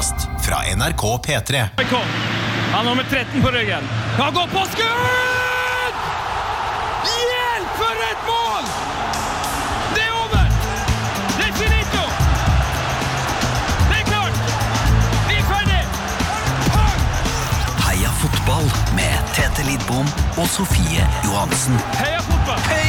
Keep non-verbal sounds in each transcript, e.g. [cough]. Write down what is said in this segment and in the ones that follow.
podkast fra NRK P3. Han har nummer 13 på ryggen. Han går på skudd! Hjelp, for et mål! Det er over! Det er finito! Det er klart! Vi er ferdig! Pang! Heia fotball med Tete Lidbom og Sofie Johansen. Heia fotball!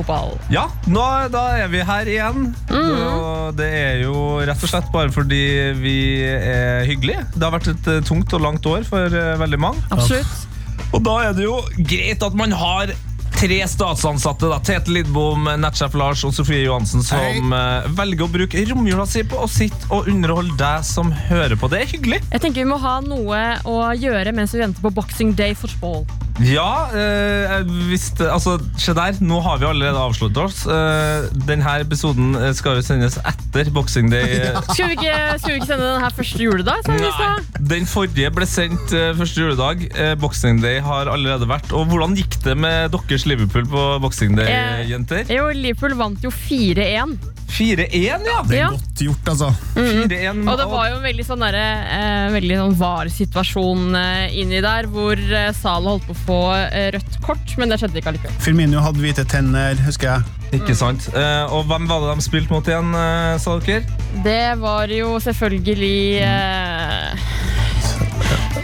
Fotball. Ja, nå, da er vi her igjen. Og det er jo rett og slett bare fordi vi er hyggelige. Det har vært et eh, tungt og langt år for eh, veldig mange. Absolutt. Og da er det jo greit at man har tre statsansatte. da Tete Lidbom, nettsjef Lars og Sofie Johansen som Hei. velger å bruke romjula si på å sitte og underholde deg som hører på. Det er hyggelig. Jeg tenker Vi må ha noe å gjøre mens vi venter på Boxing Day for football. Ja, eh, hvis det, Altså, se der. Nå har vi allerede avslått oss. Eh, denne episoden eh, skal jo sendes etter Boxing Day. [laughs] Skal vi ikke, skal vi ikke sende den her første juledag? sa vi i Nei, stad? den forrige ble sendt eh, første juledag. Eh, Boxing Day har allerede vært. Og hvordan gikk det med deres Liverpool på Boxing Day, Eh, jenter? Jo, Liverpool vant jo 4-1. 4-1, ja! Det er Ja. godt gjort, altså. 4-1 Og det var jo en veldig sånn, derre, eh, veldig sånn var-situasjon eh, inni der, hvor eh, Salah holdt på å få eh, rødt kort, men det skjedde ikke allikevel. Firmino hadde hvite tenner, husker jeg. Ikke sant. Eh, og hvem var det de spilte mot igjen, eh, sa dere? Det var jo selvfølgelig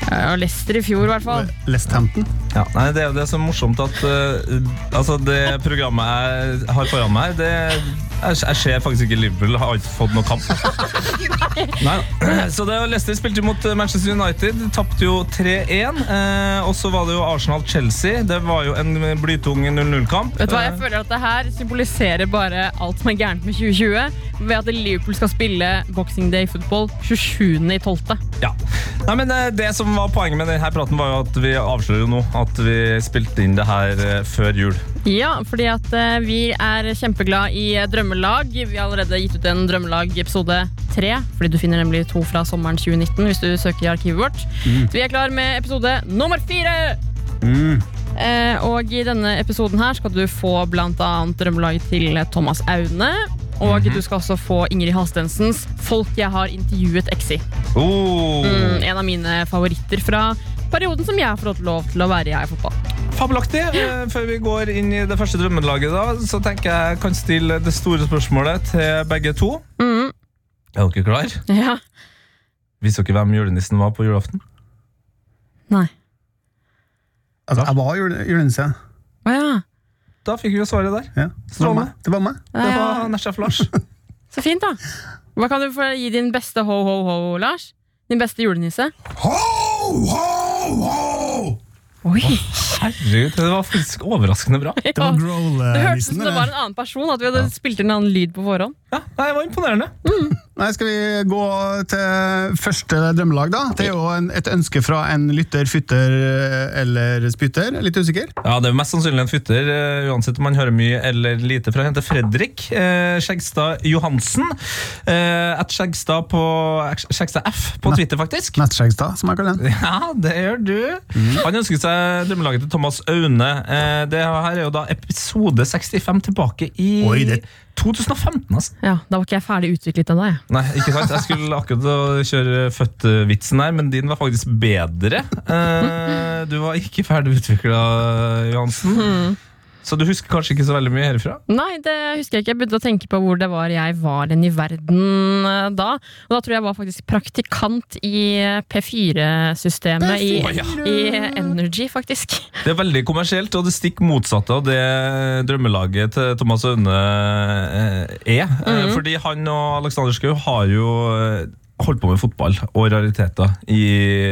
ja, Leicester i fjor, i hvert fall. Lesthampton. Ja, nei, Det er jo det som er morsomt at uh, altså det programmet jeg har foran meg, det, jeg, jeg ser faktisk ikke Liverpool. Har ikke fått noen kamp. [laughs] nei. Så det var Leicester spilte mot Manchester United, tapte jo 3-1. Eh, og så var det jo Arsenal-Chelsea. Det var jo en blytung 0-0-kamp. Vet du hva, Jeg føler at det her symboliserer bare alt som er gærent med 2020. Ved at Liverpool skal spille Boxing Day football 27.12. Ja. Nei, men eh, Det som var poenget med denne praten, var jo at vi avslører jo nå at vi spilte inn det her eh, før jul. Ja, fordi at eh, vi er kjempeglad i eh, drømmelag. Vi har allerede gitt ut en drømmelag-episode tre. Fordi du finner nemlig to fra sommeren 2019 hvis du søker i arkivet vårt. Så vi er klar med episode nummer fire! Eh, og i denne episoden her skal du få blant annet drømmelaget til Thomas Aune. Og du skal også få Ingrid Halstensens 'Folk jeg har intervjuet Exi'. Oh. Mm, en av mine favoritter fra perioden som jeg har fått lov til å være i Heia Fotball. Fabelaktig. Eh, Før vi går inn i det første drømmelaget, da, så tenker jeg kan stille det store spørsmålet til begge to. Mm, Er dere klar? ja. Visste dere hvem julenissen var på julaften? Nei. Altså, jeg var jule- julenisse. Å ja. Da fikk vi jo svaret der. Ja. Det var Strålende. meg. Det var meg. Det Ja, var Nesjef Lars. [laughs] Så fint, da. Hva kan du få gi din beste ho-ho-ho, Lars? Din beste julenisse? Oi! Herregud, det var faktisk overraskende bra. [laughs] Det var Ja. Det hørtes ut som det var en annen person. At vi hadde spilt inn en annen lyd på forhånd. Ja, Det var imponerende. Nei, Skal vi gå til første drømmelag, da? Det er jo en, et ønske fra en lytter, fytter eller spytter. Er Litt usikker. Ja, Det er mest sannsynlig en fytter, eh, uansett om man hører mye eller lite fra. Han heter Fredrik eh, Skjegstad Johansen. Eh, at Skjegstad på Skjegstad F på Twitter, faktisk. Nettskjegstad, som jeg kaller den. Ja, det gjør du. Han ønsker seg drømmelaget til Thomas Aune. Eh, det her er jo da episode 65 tilbake i Oi, det- 2015, altså. Ja, Da var ikke jeg ferdig utviklet ennå. jeg. Nei, ikke sant? Jeg skulle akkurat kjøre født-vitsen her, men din var faktisk bedre. Eh, du var ikke ferdig utvikla, Johansen. Så du husker kanskje ikke så veldig mye herfra? Nei, det husker jeg ikke. Jeg begynte å tenke på hvor det var jeg var hen i verden eh, da. Og da tror jeg jeg var faktisk praktikant i P4-systemet i, ja. i Energy, faktisk. Det er veldig kommersielt, og det stikk motsatte av det drømmelaget til Thomas Aune er. er. -hmm. Fordi han og Alexander Schou har jo eh, holdt på med fotball og rariteter i,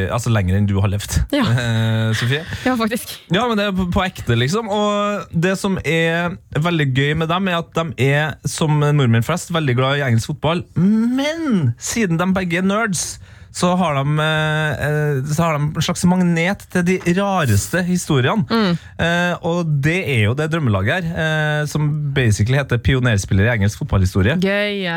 altså lenger enn du har levd, Ja. [laughs] eh, Sofie. Ja, faktisk. Ja, men det er på, ekte, liksom. Og det som er veldig gøy med dem, er at de er, som nordmenn flest, veldig glad i engelsk fotball. Men siden de begge er nerds, så har de, eh, så har de en slags magnet til de rareste historiene. Eh, og det er jo det drømmelaget her, eh, som basically heter pionerspiller i engelsk fotballhistorie. Gøy.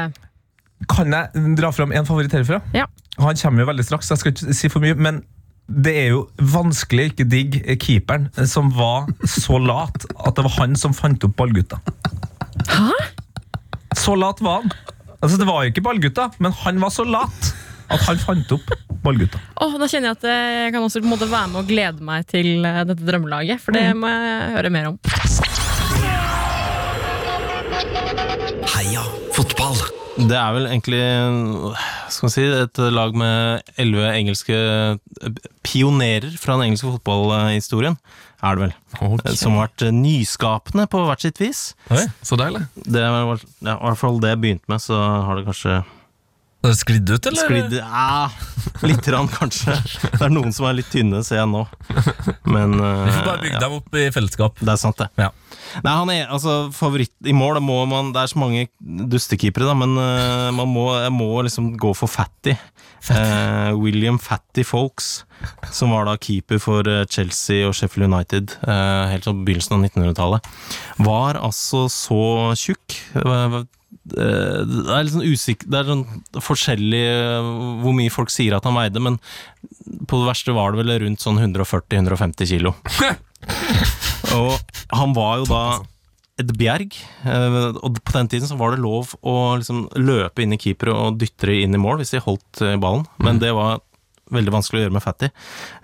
Kan jeg dra fram en favoritt herfra? Ja. Han kommer jo veldig straks, jeg skal ikke si for mye, men det er jo vanskelig ikke digg keeperen som var så lat at det var han som fant opp ballgutta. Hæ? Så lat var han. Altså, det var jo ikke ballgutta, men han var så lat at han fant opp ballgutta. Oh, da kjenner jeg at eh, jeg kan også på en måte være med og glede meg til eh, dette drømmelaget, for det må jeg høre mer om. Heia fotball! Det er vel egentlig skal man si, et lag med elleve engelske eh, pionerer fra den engelske fotballhistorien. Er det vel. Okay. Som har vært eh, nyskapende på hvert sitt vis. Så deilig. Det er vel- ja, i hvert fall det jeg begynte med, så har det kanskje sklidd ut, eller? sklidd Ja, litt rann, kanskje. Det er noen som er litt tynne, ser jeg nå. Men uh, Vi får bare bygge dem opp i fellesskap. Det er sant, det. Ja. Nei, han er altså favoritt i mål. Må man, det er så mange dustekeepere, da, men uh, man må, jeg må liksom gå for Fatty. Uh, William Fatty Folks, som var da keeper for eh, Chelsea og Sheffield United uh, helt på begynnelsen av 1900-tallet, var altså så tjukk. Det er litt sånn usikker Det er sånn forskjellig hvor mye folk sier at han veide, men på det verste var det vel rundt sånn 140-150 kilo. [laughs] Og han var jo da et bjerg, eh, og på den tiden så var det lov å liksom løpe inn i keepere og dytte det inn i mål hvis de holdt eh, ballen, men det var veldig vanskelig å gjøre med Fatty.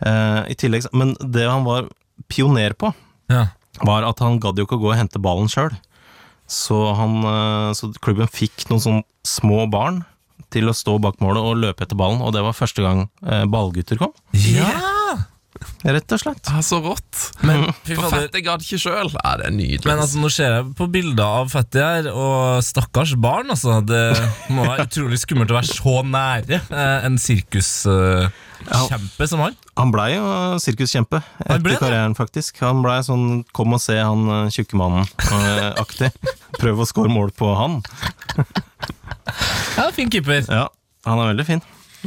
Eh, I tillegg, men det han var pioner på, Ja. var at han gadd jo ikke å gå og hente ballen sjøl. Så, han, så klubben fikk noen sånne små barn til å stå bak målet og løpe etter ballen, og det var første gang ballgutter kom. Ja! Rett og slett. Ah, så rått. Men, [laughs] fy For fader. fett, gadd ikke sjøl. Ja, det er nydelig. Men altså, nå ser jeg på bilder av Fatty her, og stakkars barn, altså. Det må være [laughs] utrolig skummelt å være så nære eh, en sirkuskjempe som han. Han blei jo sirkuskjempe etter karrieren, faktisk. Han blei sånn 'kom og se han eh, tjukke mannen'-aktig. [laughs] Prøv å score mål på han. Ja, fin keeper. Ja, han er veldig fin.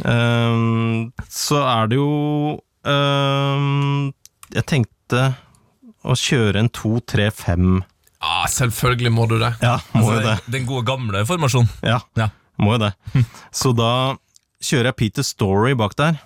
Ehm, så er det jo ehm, Jeg tenkte å kjøre en 2-3-5. Ja, selvfølgelig må du det. Ja, må jo det. Altså, Den gode, gamle formasjonen. Ja, Ja. må jo det. [laughs] Så da kjører jeg Peter Story bak der.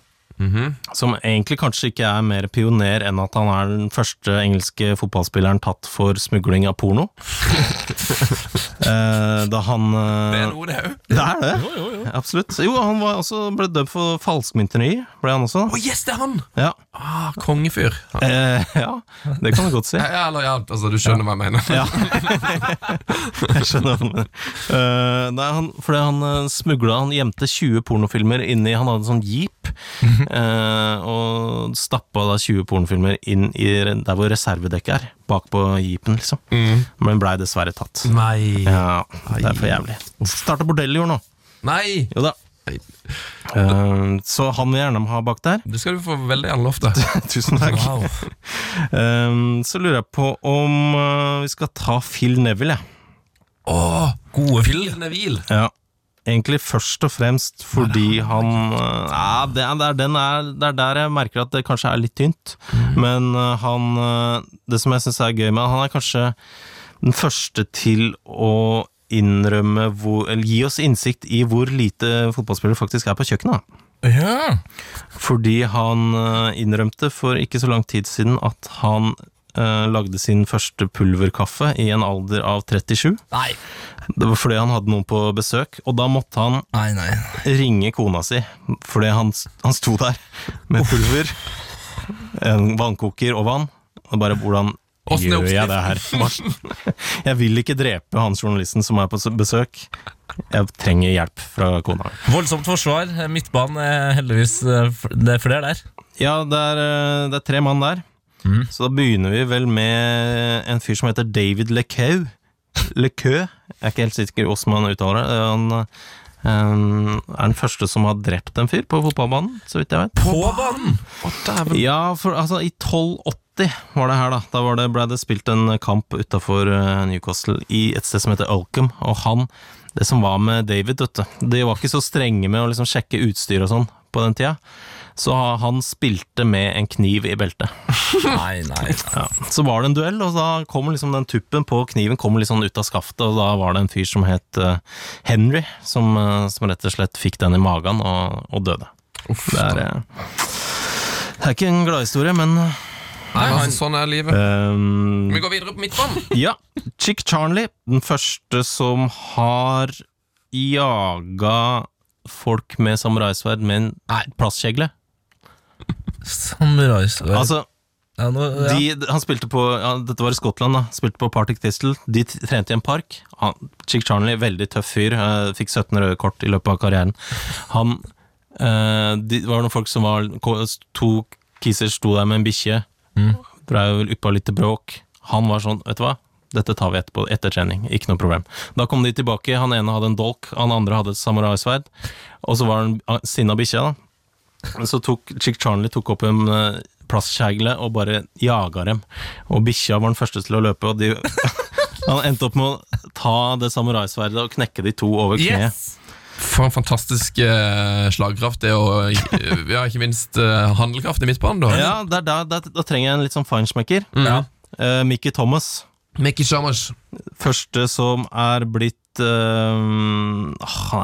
Som egentlig kanskje ikke er mer pioner enn at han er den første engelske fotballspilleren tatt for smugling av porno. [laughs] Eh, da han eh, Det er noe, det òg. Det er det. Absolutt. Jo, han var også, ble dømt for falskmynteri, ble han også. Å, yes, det er han! Ja. Ah, Kongefyr. Ja. Eh, ja, det kan du godt si. Ja, eller ja, altså, du skjønner hva jeg mener. Ja. [laughs] Jeg skjønner hva du mener. Eh, nei, han, fordi han uh, smugla Han gjemte 20 pornofilmer inni Han hadde en sånn jeep, eh, og stappa da 20 pornofilmer inn i der hvor reservedekket er. Bak på jeepen, liksom. Men blei dessverre tatt. Nei. Ja, det er for jævlig. Starta bordell i år nå. Nei! Jo da. Eh, så han vil gjerne ha bak der. Det skal du få veldig gjerne lov til. [laughs] Tusen takk. Um, så lurer jeg på om uh, vi skal ta Phil Neville, jeg. Åh, Gode Phil. Neville. Ja. Egentlig først og fremst fordi han ja, det, er- det, er den det er der jeg merker at det kanskje er litt tynt. Men uh, han uh, Det som jeg syns er gøy med han, er kanskje den første til å innrømme hvor, eller gi oss innsikt i hvor lite fotballspillere faktisk er på kjøkkenet. Ja. Fordi han eh, innrømte for ikke så lang tid siden at han eh, lagde sin første pulverkaffe i en alder av 37. Nei. Det var fordi han hadde noen på besøk, og da måtte han Nei, nei. ringe kona si. Fordi han, han sto der med pulver, en vannkoker og vann. Og bare hvordan gjør jeg det her? Jeg vil ikke drepe han journalisten som er på besøk. Jeg trenger hjelp fra kona. Voldsomt forsvar. Midtbanen er heldigvis eh, Det er flere der. Ja, det er, eh, det er tre mann der. Så da begynner vi vel med en fyr som heter David Lecau. Lecau. Jeg er ikke helt sikker på hvordan man uttaler det. Han Um, er den første som har drept en fyr på fotballbanen, så vidt jeg vet. På banen! Dæven. Ja, for altså, i 1280 var det her, da. Da var det, ble det spilt en kamp utafor Newcastle i et sted som heter Ulcom, og han Det som var med David, vet du De var ikke så strenge med å liksom sjekke utstyr og sånn på den tida. Så han spilte med en kniv i beltet. [laughs] Nei, nei. Ja. Så var det en duell, og da kom liksom den tuppen på kniven kom sånn ut av skaftet, og da var det en fyr som het eh, Henry, som, eh, som rett og slett fikk den i magen og, og døde. Uff, Det er, eh, det er ikke en gladhistorie, men Nei, han, sånn er livet. Um, Vi går videre på midtbanen. [laughs] Ja, Chick Charnley, den første som har jaga folk med samuraisverd med en plastkjegle. Samuraisverd Altså, ja, nå, ja. de, han spilte på ja, Dette var i Skottland, da. Spilte på Partick Thistle. De trente i en park. Han, Chick Charnley, veldig tøff fyr. uh, fikk 17 røde kort i løpet av karrieren. Han uh, de, Det var noen folk som var To kiser sto der med en bikkje. Mm. Dreiv uppa litt til bråk. Han var sånn, vet du hva? Dette tar vi etterpå, etter trening. Ikke noe problem. Da kom de tilbake. Han ene hadde en dolk, han andre hadde et samuraisverd. Og så var han sinna bikkja, da. Så tok Chick Charnley tok opp en uh, plastkjegle og bare jaga dem. Og bikkja var den første til å løpe, og de [laughs] Han endte opp med å ta det samuraisverdet og knekke de to over kneet. Yes! For en fantastisk uh, slagkraft det og eh, ja, ikke minst uh, handelkraft i midtbanen. da Ja, der, der, der, da trenger jeg en litt sånn feinschmecker. Ja. Uh, Mickey Thomas. Mickey Thomas. Første som er blitt eh, han,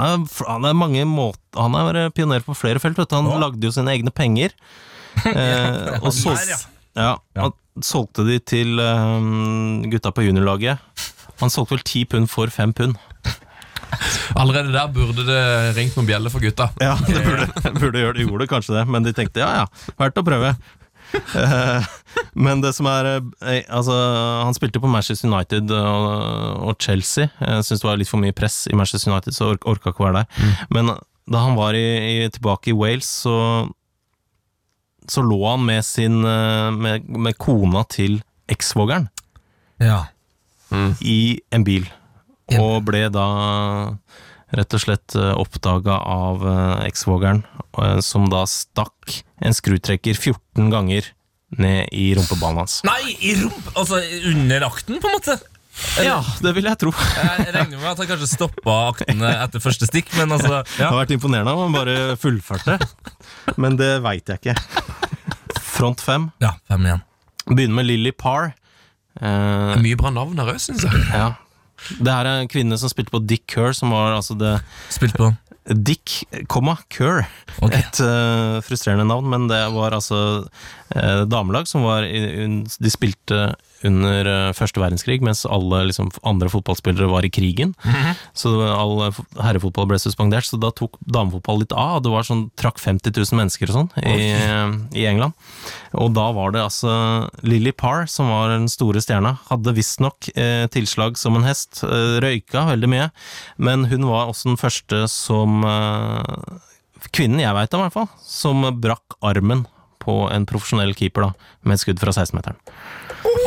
er, han er mange måter Han er pioner på flere felt. Han lagde jo sine egne penger. [laughs] Eh, og så, ja, han solgte de til eh, gutta på juniorlaget. Han solgte vel ti pund for fem pund. Allerede der burde det ringt noen bjeller for gutta. Ja, det burde, [laughs] burde gjøre det. Gjorde det kanskje det, men de tenkte ja ja, verdt å prøve. Eh, men det som er eh, Altså, han spilte på Manchester United og, Chelsea. Jeg syns det var litt for mye press i Manchester United, så ork, orka ikke å være der. Men da han var i, i, tilbake i Wales, så så lå han med sin eh, med, med kona til eksvogeren ja. i en bil, og ble da rett og slett oppdaga av eh, eksvogeren, eh, som da stakk en skrutrekker 14 ganger ned i rumpeballen hans. Nei, i rump... Altså under akten, på en måte? Ja, det vil jeg tro. Jeg regner med at han kanskje stoppa akten etter første stikk, men altså Det har vært imponerende om han bare fullførte, men det veit jeg ikke. Front fem. ja, fem igjen. Begynner med Lily Parr. Eh, Mye bra navn her òg, syns jeg. ja. Det her er en kvinne som spilte på Dick Kerr, som var altså det Spilte på Dick, komma, Kerr. Okay. Et uh, frustrerende navn, men det var altså uh, damelag som var i, De spilte under eh, første verdenskrig, mens alle liksom, andre fotballspillere var i krigen. Så -hmm. Så all eh, herrefotball ble suspendert, så da tok damefotball litt av. Det var sånn, trakk 50 000 mennesker og sånn i, i England. Og da var det altså Lily Parr som var den store stjerna. Hadde visstnok eh, tilslag som en hest. Eh, røyka veldig mye. Men hun var også den første som eh, Kvinnen jeg veit om, i hvert fall. Som brakk armen på en profesjonell keeper da, med et skudd fra 16-meteren.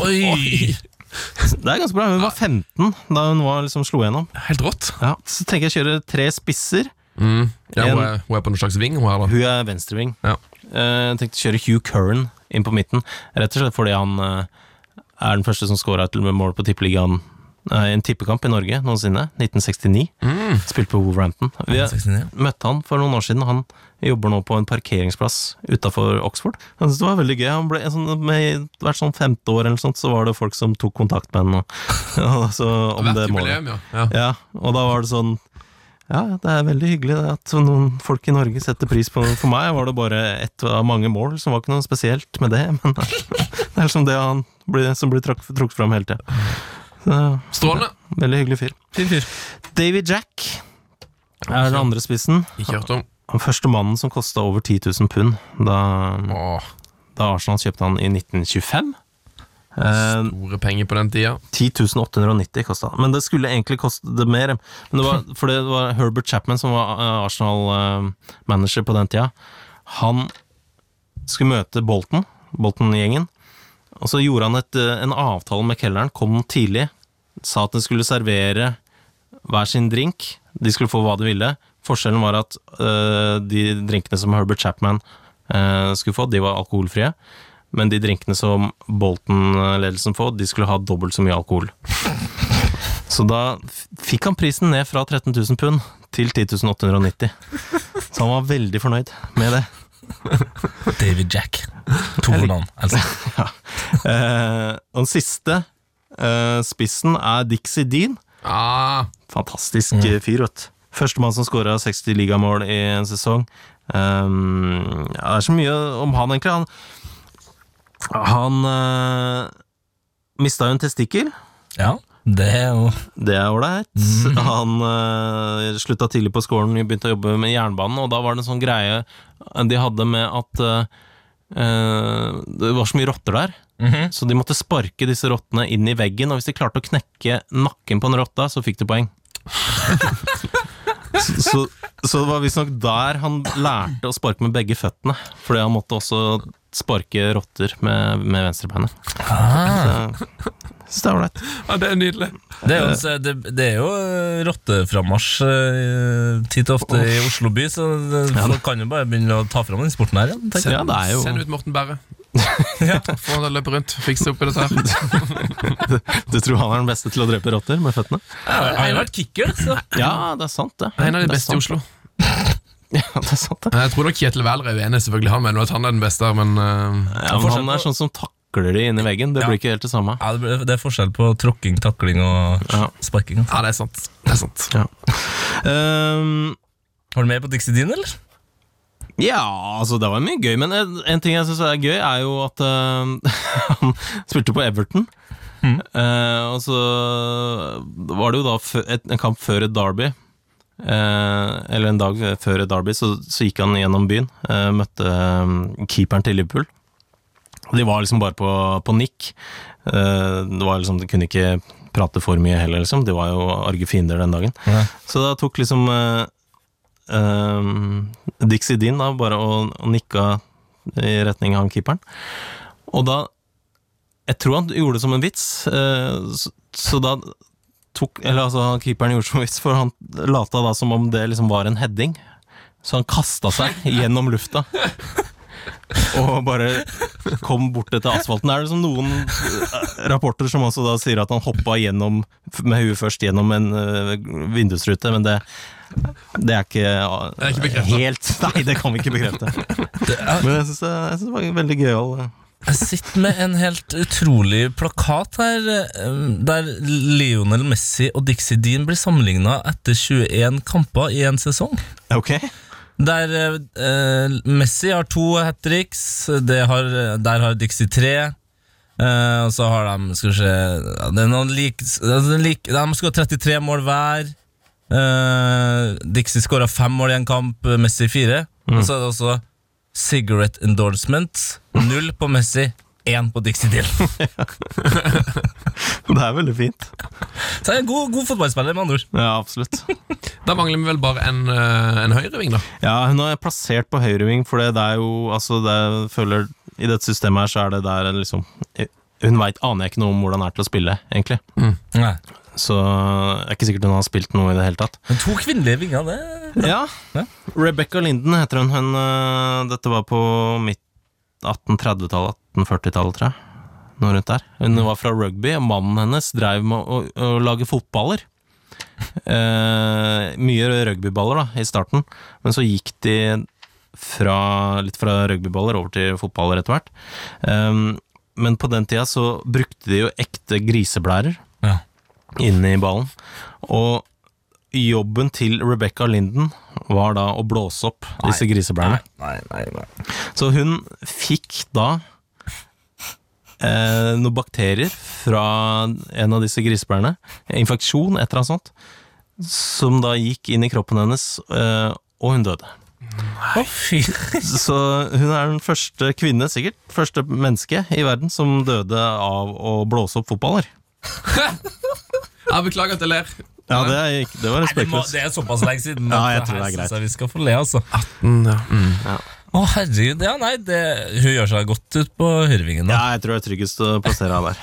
Oi! Det er ganske bra. Hun var 15 da hun var, liksom, slo gjennom. Helt rått. Ja, så tenker jeg å kjøre tre spisser. Mm. Ja, hun, er, hun er på noen slags ving, hun her, da. Hun er venstreving. Ja. Jeg tenkte å kjøre Hugh Curran inn på midten, rett og slett fordi han eh, er den første som scora et mål på tippeligaen en tippekamp i Norge noensinne. 1969. Mm. Spilte på Wolverhampton. Vi har møtte han for noen år siden. Han jobber nå på en parkeringsplass utafor Oxford. Jeg synes det var veldig gøy. Han ble sånn, med hvert sånn femte år eller sånt, så var det folk som tok kontakt med han. Og, [laughs] så, om det jubileum, ja. ja. Ja, og da var det sånn Ja, det er veldig hyggelig at noen folk i Norge setter pris på For meg var det bare ett av mange mål, som var ikke noe spesielt med det, [laughs] men det er som det han blir, som blir trukket fram hele tida. Strålende. Veldig hyggelig fyr. David Jack er den andre spissen. Ikke hørt om. Den første mannen som kosta over 10 000 pund da, Åh, da Arsenal kjøpte han i 1925. Eh, store penger på den tida. 10 890 kosta han. Men det skulle egentlig koste det mer. Men det var, [laughs] for det var Herbert Chapman som var eh, Arsenal-manager på den tida. Han skulle møte Bolton, Bolton-gjengen. Og så gjorde han et, eh, en avtale med kelneren, kom tidlig, sa at den skulle servere hver sin drink. De skulle få hva de ville. Forskjellen var at øh, de drinkene som Herbert Chapman øh, skulle få, de var alkoholfrie. Men de drinkene som Bolton-ledelsen får, de skulle ha dobbelt så mye alkohol. Så da fikk han prisen ned fra 13 000 pund til 10 890. Så han var veldig fornøyd med det. David Jack. To navn. Altså. [laughs] Eh, og den siste eh, spissen er Dixie Dean. Ah, Fantastisk mm. fyr, vet du. Førstemann som scora 60 ligamål i en sesong. Um, ja, det er så mye om han, egentlig. Han, han uh, mista jo en testikkel. Ja. Det er jo Det er ålreit. Han uh, slutta tidlig på skolen, begynte å jobbe med jernbanen, og da var det en sånn greie de hadde med at uh, uh, det var så mye rotter der, så de måtte sparke disse rottene inn i veggen, og hvis de klarte å knekke nakken på en rotta, så fikk de poeng. [laughs] så, så, det var visstnok der han lærte å sparke med begge føttene, fordi han måtte også sparke rotter med, med venstrebeinet. Så det er ålreit. Ja, det er nydelig. Det er jo, det, det er jo eh, rotteframmarsj eh, titt og ofte i Oslo by, så folk kan jo bare begynne å ta fram den sporten her. igjen. Ja, jo Send ut Morten Berre. [laughs] Få han til å løpe rundt, fikse opp i dette her. [laughs] Du tror han er den beste til å drepe rotter med føttene? Vært kicker, så Ja, det er sant, det. En av de beste i. Oslo. [laughs] Ja, det er sant, det. Jeg tror nok Kjetil Wæler er uenig, selvfølgelig. Han mener at han er den beste, men uh, Ja, men han er sånn som takler de inn i veggen. Det Ja. blir ikke helt det samme. ja, det, blir- det er forskjell på tråkking, takling og Ja. sparking. Altså. ja, det er sant. Det er sant. Ja. Um, Har du mer på Dixie Dean, eller? Ja, altså det var mye gøy, men en, en ting jeg syns er gøy, er jo at uh, [laughs] han spilte på Everton. Eh, og så var det jo da et, en kamp før et derby. Uh, eller en dag før et derby, så, så gikk han gjennom byen. møtte keeperen til Liverpool. Og De var liksom bare på, på nikk. Det var liksom, De kunne ikke prate for mye heller, liksom. De var jo arge fiender den dagen. Ja. Så da tok liksom eh, Dixie Dean da bare og, og nikka i retning av han keeperen. Og da Jeg tror han gjorde det som en vits, eh, så, så da tok Eller altså, han keeperen gjorde det som en vits, for han lata da som om det liksom var en heading. Så han kasta seg [laughs] gjennom lufta. Og bare kom bort etter asfalten. Er det som noen eh, rapporter som også da sier at han hoppa gjennom, med huet først gjennom en eh, vindusrute, men det, det er ikke, uh, Det er ikke bekreftet. helt [laughs] Nei, det kan vi ikke bekrefte. Men jeg syns det, det var veldig gøyal eh, Jeg sitter med en helt utrolig plakat her, der Lionel Messi og Dixie Dean blir sammenligna etter 21 kamper i en sesong. Ok. Der eh, Messi har to hat tricks, det har, der har Dixie tre. Eh, og så har de Skal vi se De, er noen lik, lik, De skal 33 mål hver. Eh, Dixie skåra fem mål i en kamp, Messi fire. Og så er det også cigarette endorsements. Null på Messi, én på Dixie Deal. [laughs] Det er veldig fint. Så er en god, god fotballspiller, med andre ord. Ja, absolutt. Da mangler vi vel bare en, eh, en høyreving, da. Ja, hun er plassert på høyreving, for det er jo Altså, det er, føler I dette systemet her så er det der liksom Hun veit Aner jeg ikke noe om hvordan det er til å spille, egentlig. Nei. Så jeg er ikke sikkert hun har spilt noe i det hele tatt. Men to kvinnelige vinger, det Ja. Ja. Rebecca Linden heter hun. hun øh, dette var på midt 1830-tallet, 1840-tallet, tror jeg. Noe rundt der. Hun var fra rugby, og mannen hennes drev med å, å lage fotballer. [laughs] Eh, mye rugbyballer da, i starten, men så gikk de fra, litt fra rugbyballer over til fotballer etter hvert. Um, men på den tida så brukte de jo ekte griseblærer Ja. i ballen. Og jobben til Rebecca Linden var da å blåse opp disse griseblærene. Så hun fikk da eh, noen bakterier fra en av disse grisebærene. infeksjon, et eller annet sånt, som da gikk inn i kroppen hennes, eh, og hun døde. Nei. [laughs] Så hun er den første kvinne, sikkert, første menneske i verden som døde av å blåse opp fotballer. [laughs] Jeg beklager at jeg ler. Ja, det, er, det var respektløst. det, det er såpass lenge siden. Ja, jeg tror det er greit. Så Vi skal få le, altså. 18, ja. Mm. Å, herregud. Ja, nei, det, hun gjør seg godt ut på Hyrvingen. da. Ja, jeg tror det er tryggest å plassere henne der.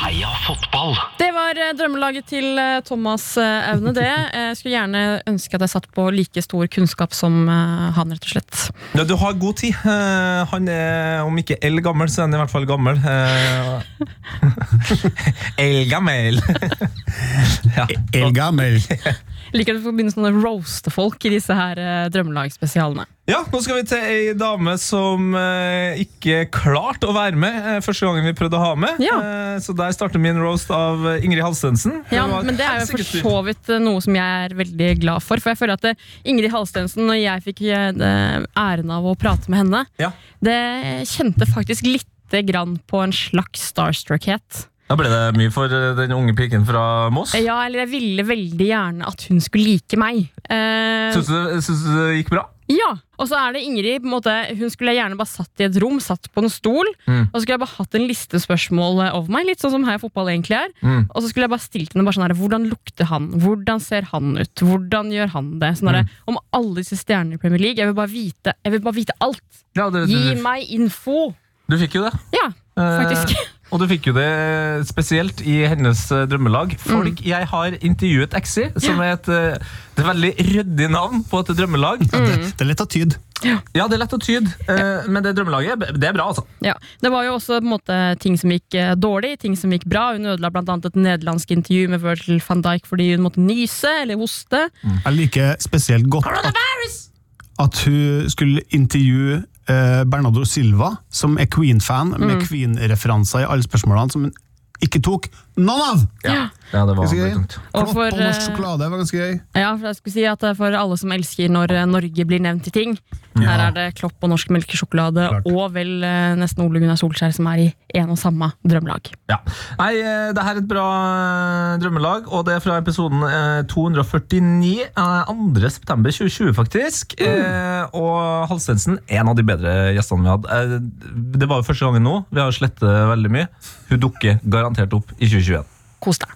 Heia fotball! Det var eh, drømmelaget til eh, Thomas eh, Aune, det. [laughs] Jeg skulle gjerne ønske at jeg satt på like stor kunnskap som eh, han, rett og slett. Ja, du har god tid. Eh, han er, om ikke eldgammel, så er han i hvert fall gammel. [laughs] Uh, eldgammel! [laughs] ja. Elgammel. Liker at du får begynne sånn å roaste folk i disse her eh, drømmelagspesialene. ja, nå skal vi til ei dame som eh, ikke klarte å være med eh, første gangen vi prøvde å ha med. Ja. Eh, så der starter min roast av eh, Ingrid Halstensen. Ja, var men det er jo for så vidt eh, noe som jeg er veldig glad for. For jeg føler at eh, Ingrid Halstensen, når jeg fikk eh, det- æren av å prate med henne, Ja. det kjente faktisk lite grann på en slags starstruckhet. Da ble det mye for eh, den unge piken fra Moss. Ja, eller jeg ville veldig gjerne at hun skulle like meg. Uh, Syns du, syns du det gikk bra? ja, Og så er det Ingrid. på en måte, Hun skulle jeg gjerne bare satt i et rom, satt på en stol. Mm. Og så skulle jeg bare hatt en listespørsmål over meg, litt sånn som her Fotball egentlig er. Mm. Og så skulle jeg bare stilt henne bare sånn her, hvordan lukter han, hvordan ser han ut, hvordan gjør han det? Sånn Mm. Om alle disse stjernene i Premier League. Jeg vil bare vite, jeg vil bare vite alt. Ja, det, Gi du, meg info! du fikk jo det. Ja, faktisk. Eh, og du fikk jo det spesielt i hennes eh, drømmelag. Folk jeg har intervjuet Exi, som er et, eh, det er veldig ryddig navn på et drømmelag. Ja, det, det er lett å tyde. Ja, det er lett å tyde, eh, men det drømmelaget det er bra, altså. Ja, Det var jo også på en måte, ting som gikk dårlig, ting som gikk bra. Hun ødela blant annet et nederlandsk intervju med Virgil van Dijk fordi hun måtte nyse eller hoste. Jeg liker spesielt godt at, at hun skulle intervjue Bernardo Silva, som er Queen-fan, med Queen-referanser i alle spørsmålene, som hun ikke tok noen av! Ja, det var veldig tungt. Og Klopp for, og norsk eh, sjokolade var ganske gøy. Ja, for jeg skulle si at eh, For alle som elsker når eh, Norge blir nevnt i ting. Her er det Klopp og norsk melkesjokolade Klart. og vel nesten Ole Gunnar Solskjær som er i en og samme drømmelag. Ja. Nei, det her er et bra drømmelag, og det er fra episoden eh, 249. eh, 2. september 2020, faktisk. Eh, og Halstensen, en av de bedre gjestene vi hadde. Eh, det var jo første gangen nå. Vi har slettet veldig mye. Hun dukker garantert opp i 2021. Kos deg.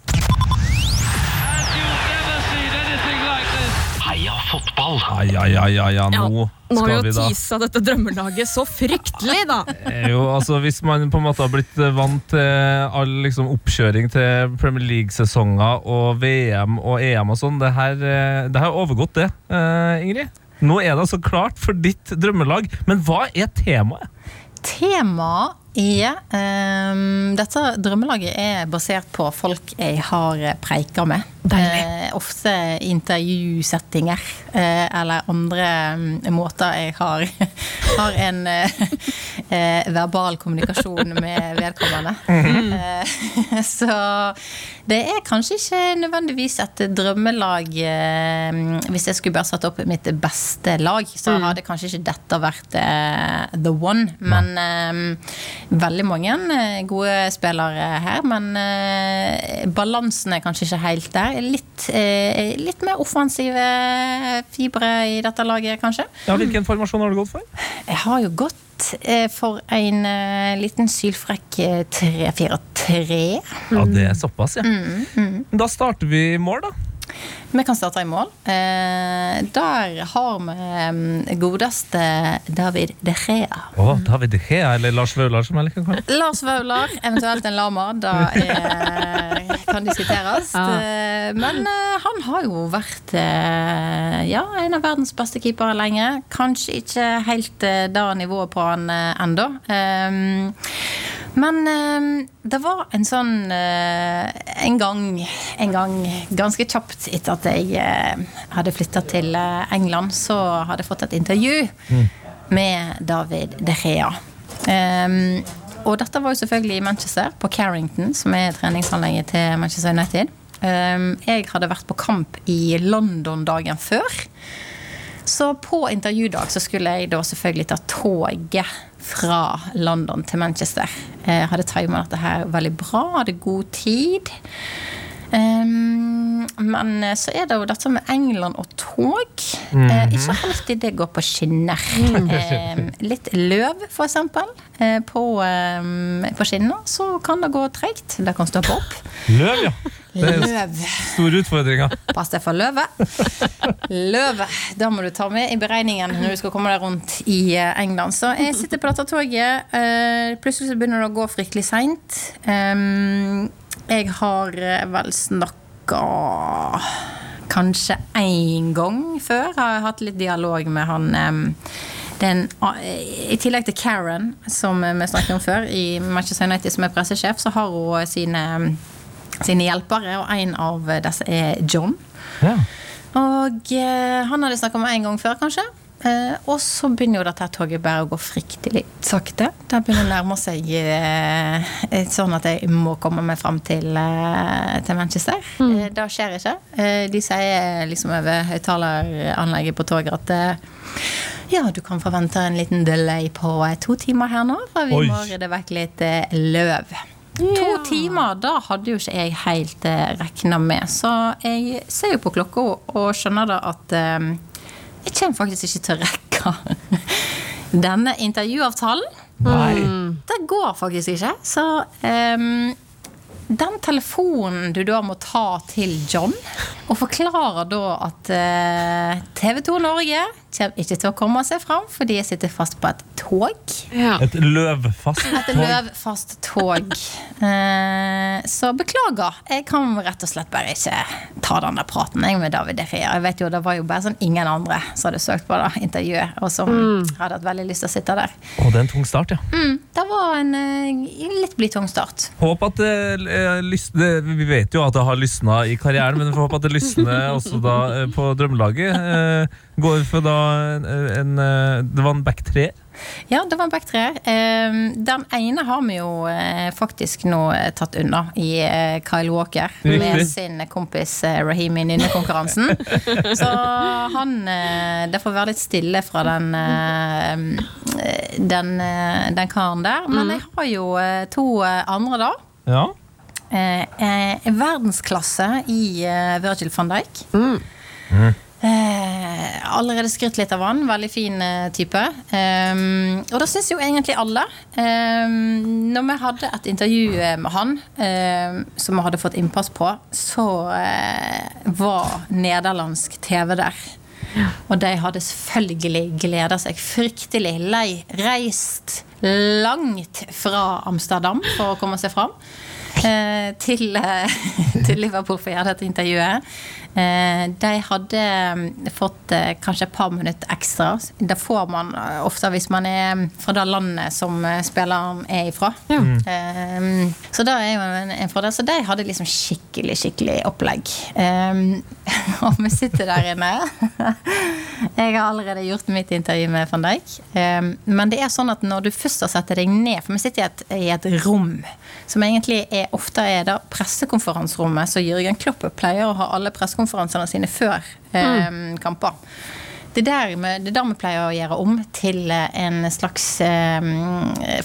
Heia fotball! Ai, ai, ai, ai, ja, nå Nå har vi jo tisa dette drømmelaget så fryktelig, da! [laughs] Jo, altså Hvis man på en måte har blitt vant til all liksom, oppkjøring til Premier League-sesonger og VM og EM og sånn, det her eh, det har overgått det, eh, Ingrid. Nå er det altså klart for ditt drømmelag, men hva er temaet? Temaet er Um, Dette drømmelaget er basert på folk jeg har preika med. Eh, ofte intervjusettinger uh, eller andre um, måter jeg har, [laughs] har en uh, verbal kommunikasjon med vedkommende. Eh, [laughs] så det er kanskje ikke nødvendigvis et drømmelag eh, Hvis jeg skulle bare satt opp mitt beste lag, så hadde kanskje ikke dette vært eh, the one. Men um, veldig mange gode spillere her. Men uh, balansen er kanskje ikke helt der. Litt, uh, litt mer offensive fibre i dette laget, kanskje. Ja, Hvilken formasjon har du gått for? Jeg har jo gått for en eh, liten sylfrekk eh, 3-4-3. Ja, Det er såpass, ja. Da starter vi i mål, da. Vi kan starte i mål. Eh, der har vi mm, godeste David De Gea. Å, David De Gea eller Lars Vaular, som jeg liker å kalle. Lars Vaular, eventuelt en lama. Da er, kan diskuteres. Ja. Eh, Men eh, han har jo vært eh, ja, en av verdens beste keepere lenge. Kanskje ikke helt det nivået på han ennå. Men eh, det var en sånn En gang, en gang ganske kjapt etter at jeg hadde flytta til England, så hadde jeg fått et intervju med David De Gea. Um, og dette var jo selvfølgelig i Manchester, på Carrington, som er treningsanlegget til Manchester United. Um, jeg hadde vært på kamp i London dagen før. Så på intervjudag så skulle jeg da selvfølgelig ta toget fra London til Manchester. Jeg hadde timet dette her veldig bra, hadde god tid. Um, men eh, så er det jo dette med England og tog. eh, ikke alltid det går på skinner. [laughs] Eh, litt løv, for eksempel. uh, på, um, på skinner så kan det gå tregt. Det kan stoppe opp. Løv, ja. Det er Løv. store utfordringer. Pass deg for løvet. Løve. Da må du ta med i beregningen når du skal komme deg rundt i England. Så jeg sitter på dette toget. Plutselig så begynner det å gå fryktelig seint. Jeg har eh, vel snakka kanskje én gang før. Har jeg hatt litt dialog med han den, I tillegg til Karen, som vi snakket om før, i Manchester United som er pressesjef, så har hun sine, sine hjelpere, og en av disse er John. Ja. Og eh, han hadde snakka med en gang før, kanskje. Eh, og så begynner jo dette toget bare å gå fryktelig sakte. Det begynner å nærme seg eh, sånn at jeg må komme meg fram til, eh, til Manchester. Eh, det skjer ikke. Eh, de sier liksom over høyttaleranlegget på toget at eh, Ja, du kan forvente en liten delay på eh, to timer her nå, for vi Oi. må rydde vekk litt eh, løv. To timer, da hadde jo ikke jeg helt eh, regna med. Så jeg ser jo på klokka og skjønner da at eh, jeg kommer faktisk ikke til å rekke [laughs] denne intervjuavtalen. Nei. Det går faktisk ikke. Så um, den telefonen du da må ta til John, og forklarer da at uh, TV 2 Norge kommer ikke til å komme seg fram fordi jeg sitter fast på et tog. Ja. Et løvfast Et tog. løvfast tog. Eh, så beklager. Jeg kan rett og slett bare ikke ta den der praten jeg med David De Jeg vet jo, Det var jo bare sånn ingen andre som hadde søkt på det intervjuet, og som hadde hatt veldig lyst til å sitte der. Og det er en tung start, ja. Det var en litt litt tung start. Håp at det, eh, lys- Vi vet jo at det har lysna i karrieren, men vi får håpe at det lysner også da eh, på drømmelaget. Eh, Går for da en, en eh, Det var en back tre. Ja, det var en back tre. Eh, Den ene har vi jo eh, faktisk nå eh, tatt unna i Kyle Walker. Med sin kompis Rahim Raheem i nynnekonkurransen. [laughs] Så han Det får være litt stille fra den den, den karen der. Men jeg har jo to andre, da. Ja. Eh, verdensklasse i Virgil van Dijk. Eh, allerede skrytt litt av han. Veldig fin eh, type. Eh, og det syns jo egentlig alle. Eh, når vi hadde et intervju eh, med han, eh, som vi hadde fått innpass på, så eh, var nederlandsk TV der. Og de hadde selvfølgelig gleda seg fryktelig lei. Reist langt fra Amsterdam for å komme seg fram. Eh, til, [laughs] til Liverpool for å gjøre dette intervjuet. Eh, de hadde mm, fått eh, kanskje et par minutter ekstra. Det får man eh, ofte hvis man er fra det landet som spilleren er ifra. Eh, så det er jo en, fordel. Så de hadde liksom skikkelig, skikkelig opplegg. [laughs] Og vi sitter der inne. [laughs] Jeg har allerede gjort mitt intervju med van Dijk. Men det er sånn at når du først har satt deg ned For vi sitter i et, i et rom som egentlig er, ofte er det pressekonferanserommet som Jørgen Klopp pleier å ha alle pressekonferansene sine før eh, kamper. Det er, der vi, er pleier å gjøre om til eh, en slags eh,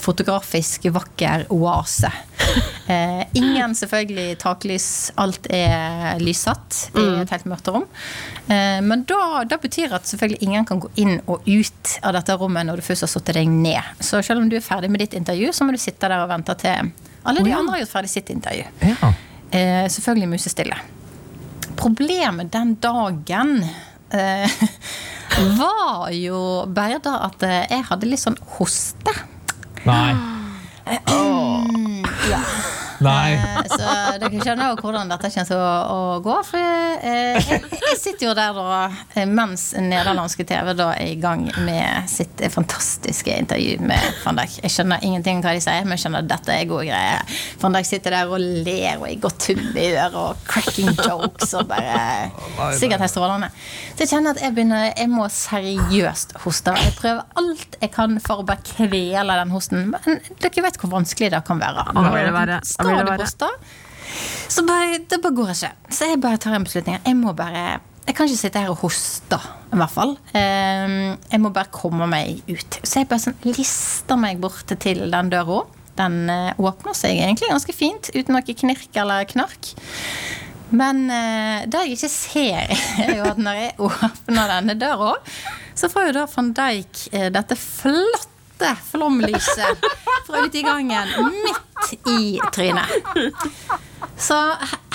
fotografisk vakker oase. [laughs] Eh, ingen selvfølgelig taklys, alt er lyssatt i et helt mørkt rom. Eh, men da, da betyr at selvfølgelig ingen kan gå inn og ut av dette rommet når du først har satt deg ned. Så selv om du er ferdig med ditt intervju, så må du sitte der og vente til alle de andre har gjort ferdig sitt intervju. ja. Eh, selvfølgelig musestille. Problemet den dagen eh, [laughs] var jo bare da at eh, jeg hadde litt sånn hoste. Nei. Ja. Nei. Eh, Så dere skjønner jo hvordan dette kommer til å, å gå. For eh, jeg, jeg sitter jo der da eh, mens nederlandske TV da er i gang med sitt fantastiske intervju med van Dijk. Jeg skjønner ingenting hva de sier, men jeg skjønner at dette er gode greier. Van Dijk sitter der og ler og er i godt humør og cracking jokes og bare Sikkert helt strålende. Så jeg kjenner at jeg begynner Jeg må seriøst hoste. Jeg prøver alt jeg kan for å bare kvele den hosten. Men dere vet hvor vanskelig det kan være. Da det det Skal du verre. så bare, det bare går ikke. Så jeg bare tar en beslutning. Jeg må bare jeg kan ikke sitte her og hoste, i hvert fall. Ehm, Jeg må bare komme meg ut. Så jeg bare sånn lister meg bort til den døra. Den eh, åpner seg egentlig ganske fint, uten noe knirk eller knark. Men eh, det jeg ikke ser, [laughs] er jo at når jeg åpner denne døra, så får jo da van Dijk eh, dette flomlyset fra ute i gangen midt i trynet. Så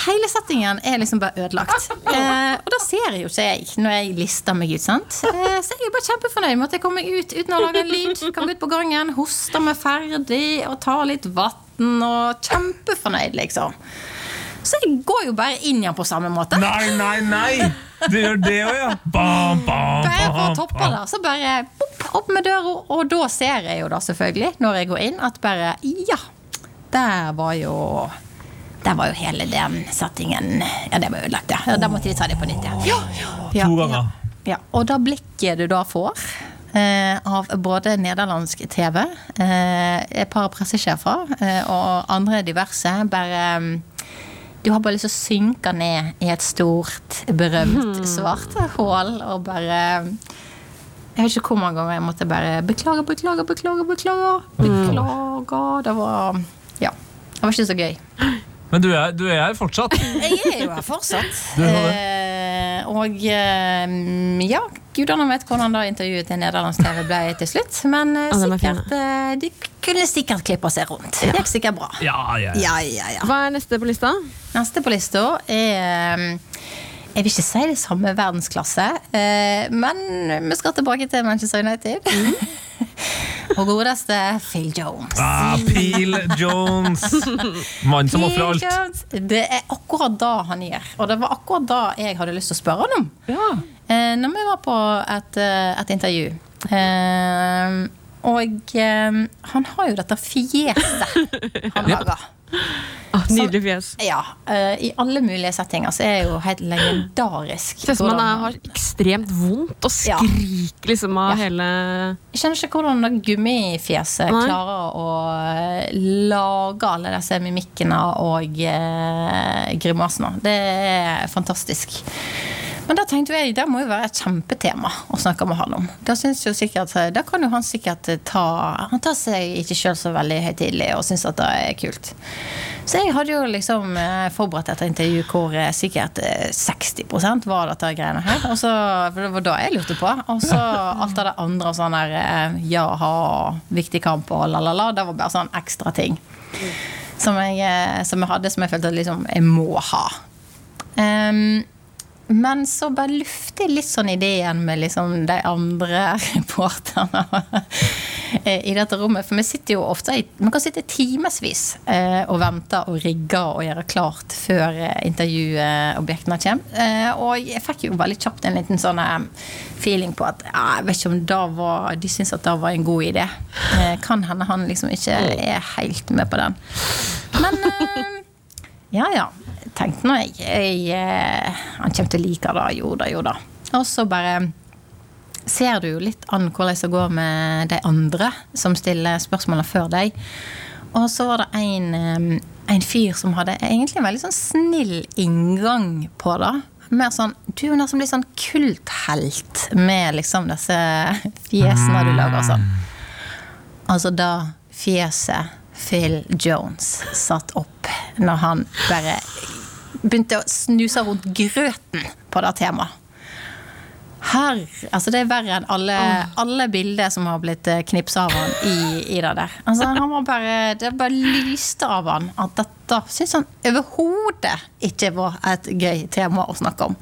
hele settingen er liksom bare ødelagt. Eh, og da ser jeg jo ikke jeg når jeg lister meg ut. sant? Eh, så jeg er bare kjempefornøyd med at jeg kommer meg ut uten å lage en lyd. Kommer ut på gangen, hoster meg ferdig og tar litt vann. Og kjempefornøyd, liksom. Så jeg går jo bare inn igjen på samme måte. Nei, nei, nei! Du gjør det òg, ja. Bam, bam, Bare for å toppe det, så bare bopp, opp med døra, og da ser jeg jo da selvfølgelig, når jeg går inn, at bare Ja, der var jo der var jo hele den settingen Ja, det var ødelagt, ja. da måtte de ta det på nytt, ja. ja, ja To ganger. Ja. Og da blikket du da får eh, av både nederlandsk TV, eh, et par pressesjefer eh, og andre diverse, bare du har bare lyst til å synke ned i et stort, berømt, svart hull og bare Jeg vet ikke hvor mange ganger jeg måtte bare beklage, beklage, beklage. Beklage. beklage. Det var Ja. Det var ikke så gøy. Men du er, du er her fortsatt. Jeg er jo her fortsatt. Du er det. Eh, og eh, ja, gudene vet hvordan da intervjuet til nederlandsk TV ble til slutt. Men eh, sikkert eh, de kunne sikkert klippe seg rundt. Det gikk sikkert bra. Ja, ja, ja. Ja, ja, ja. Hva er neste på lista? Neste på lista er eh, Jeg vil ikke si det samme verdensklasse, eh, men vi skal tilbake til Manchester United. Og godeste Phil Jones. Ah, Peel Jones. Mann som ofrer alt. Jones. Det er akkurat da han gir. Og det var akkurat da jeg hadde lyst til å spørre han om. Ja. når vi var på et, eh, et intervju. Eh, og eh, han har jo dette fjeset han Ja. lager. Ah, nydelig fjes. Ja, uh, I alle mulige settinger så er jeg jo helt legendarisk. Ser ut som man har ekstremt vondt og skriker liksom av Ja. hele Jeg skjønner ikke hvordan gummifjeset Nei. klarer å eh, lage alle disse mimikkene og uh, grimasene. Det er fantastisk. Men da tenkte jeg, det må jo være et kjempetema å snakke med han om. Da, synes jo sikkert, da kan jo han sikkert ta Han tar seg ikke sjøl så veldig høytidelig og syns at det er kult. Så jeg hadde jo liksom eh, forberedt et intervju hvor eh, sikkert eh, 60 var dette greiene her. Og så, for det var da jeg lurte på. Og så alt av det andre sånn der eh, ja-ha, viktig kamp og la-la-la. Det var bare sånn ekstra ting. Som jeg, eh, som jeg hadde, som jeg følte at liksom, jeg må ha. Ehm, men så bare lufter jeg litt sånn ideen med liksom de andre [laughs] reporterne i dette rommet. For vi sitter jo ofte vi kan sitte timevis eh, og vente og rigge og gjøre klart før eh, intervjuobjektene kommer. Eh, og jeg fikk jo veldig kjapt en liten sånn eh, feeling på at ja, jeg vet ikke om det var, de syns at det var en god idé. Eh, kan hende han liksom ikke er helt med på den. Men eh, ja, ja. Tenkte nå jeg, jeg eh, Han kommer til å like det. Jo da, jo da. Og så bare ser du jo litt an hvordan det går med de andre som stiller spørsmålene før deg. Og så var det en, eh, en fyr som hadde egentlig en veldig sånn snill inngang på det. Mer sånn, Du er nesten blitt sånn kulthelt med liksom disse fjesene du lager og sånn. Altså da fjeset Phil Jones satt opp når han bare begynte å snuse rundt grøten på det temaet. Her, altså Det er verre enn alle, alle bilder som har blitt knipsa av han i, i det der. Altså han var bare, Det bare lyste av han at dette syns han overhodet ikke var et gøy tema å snakke om.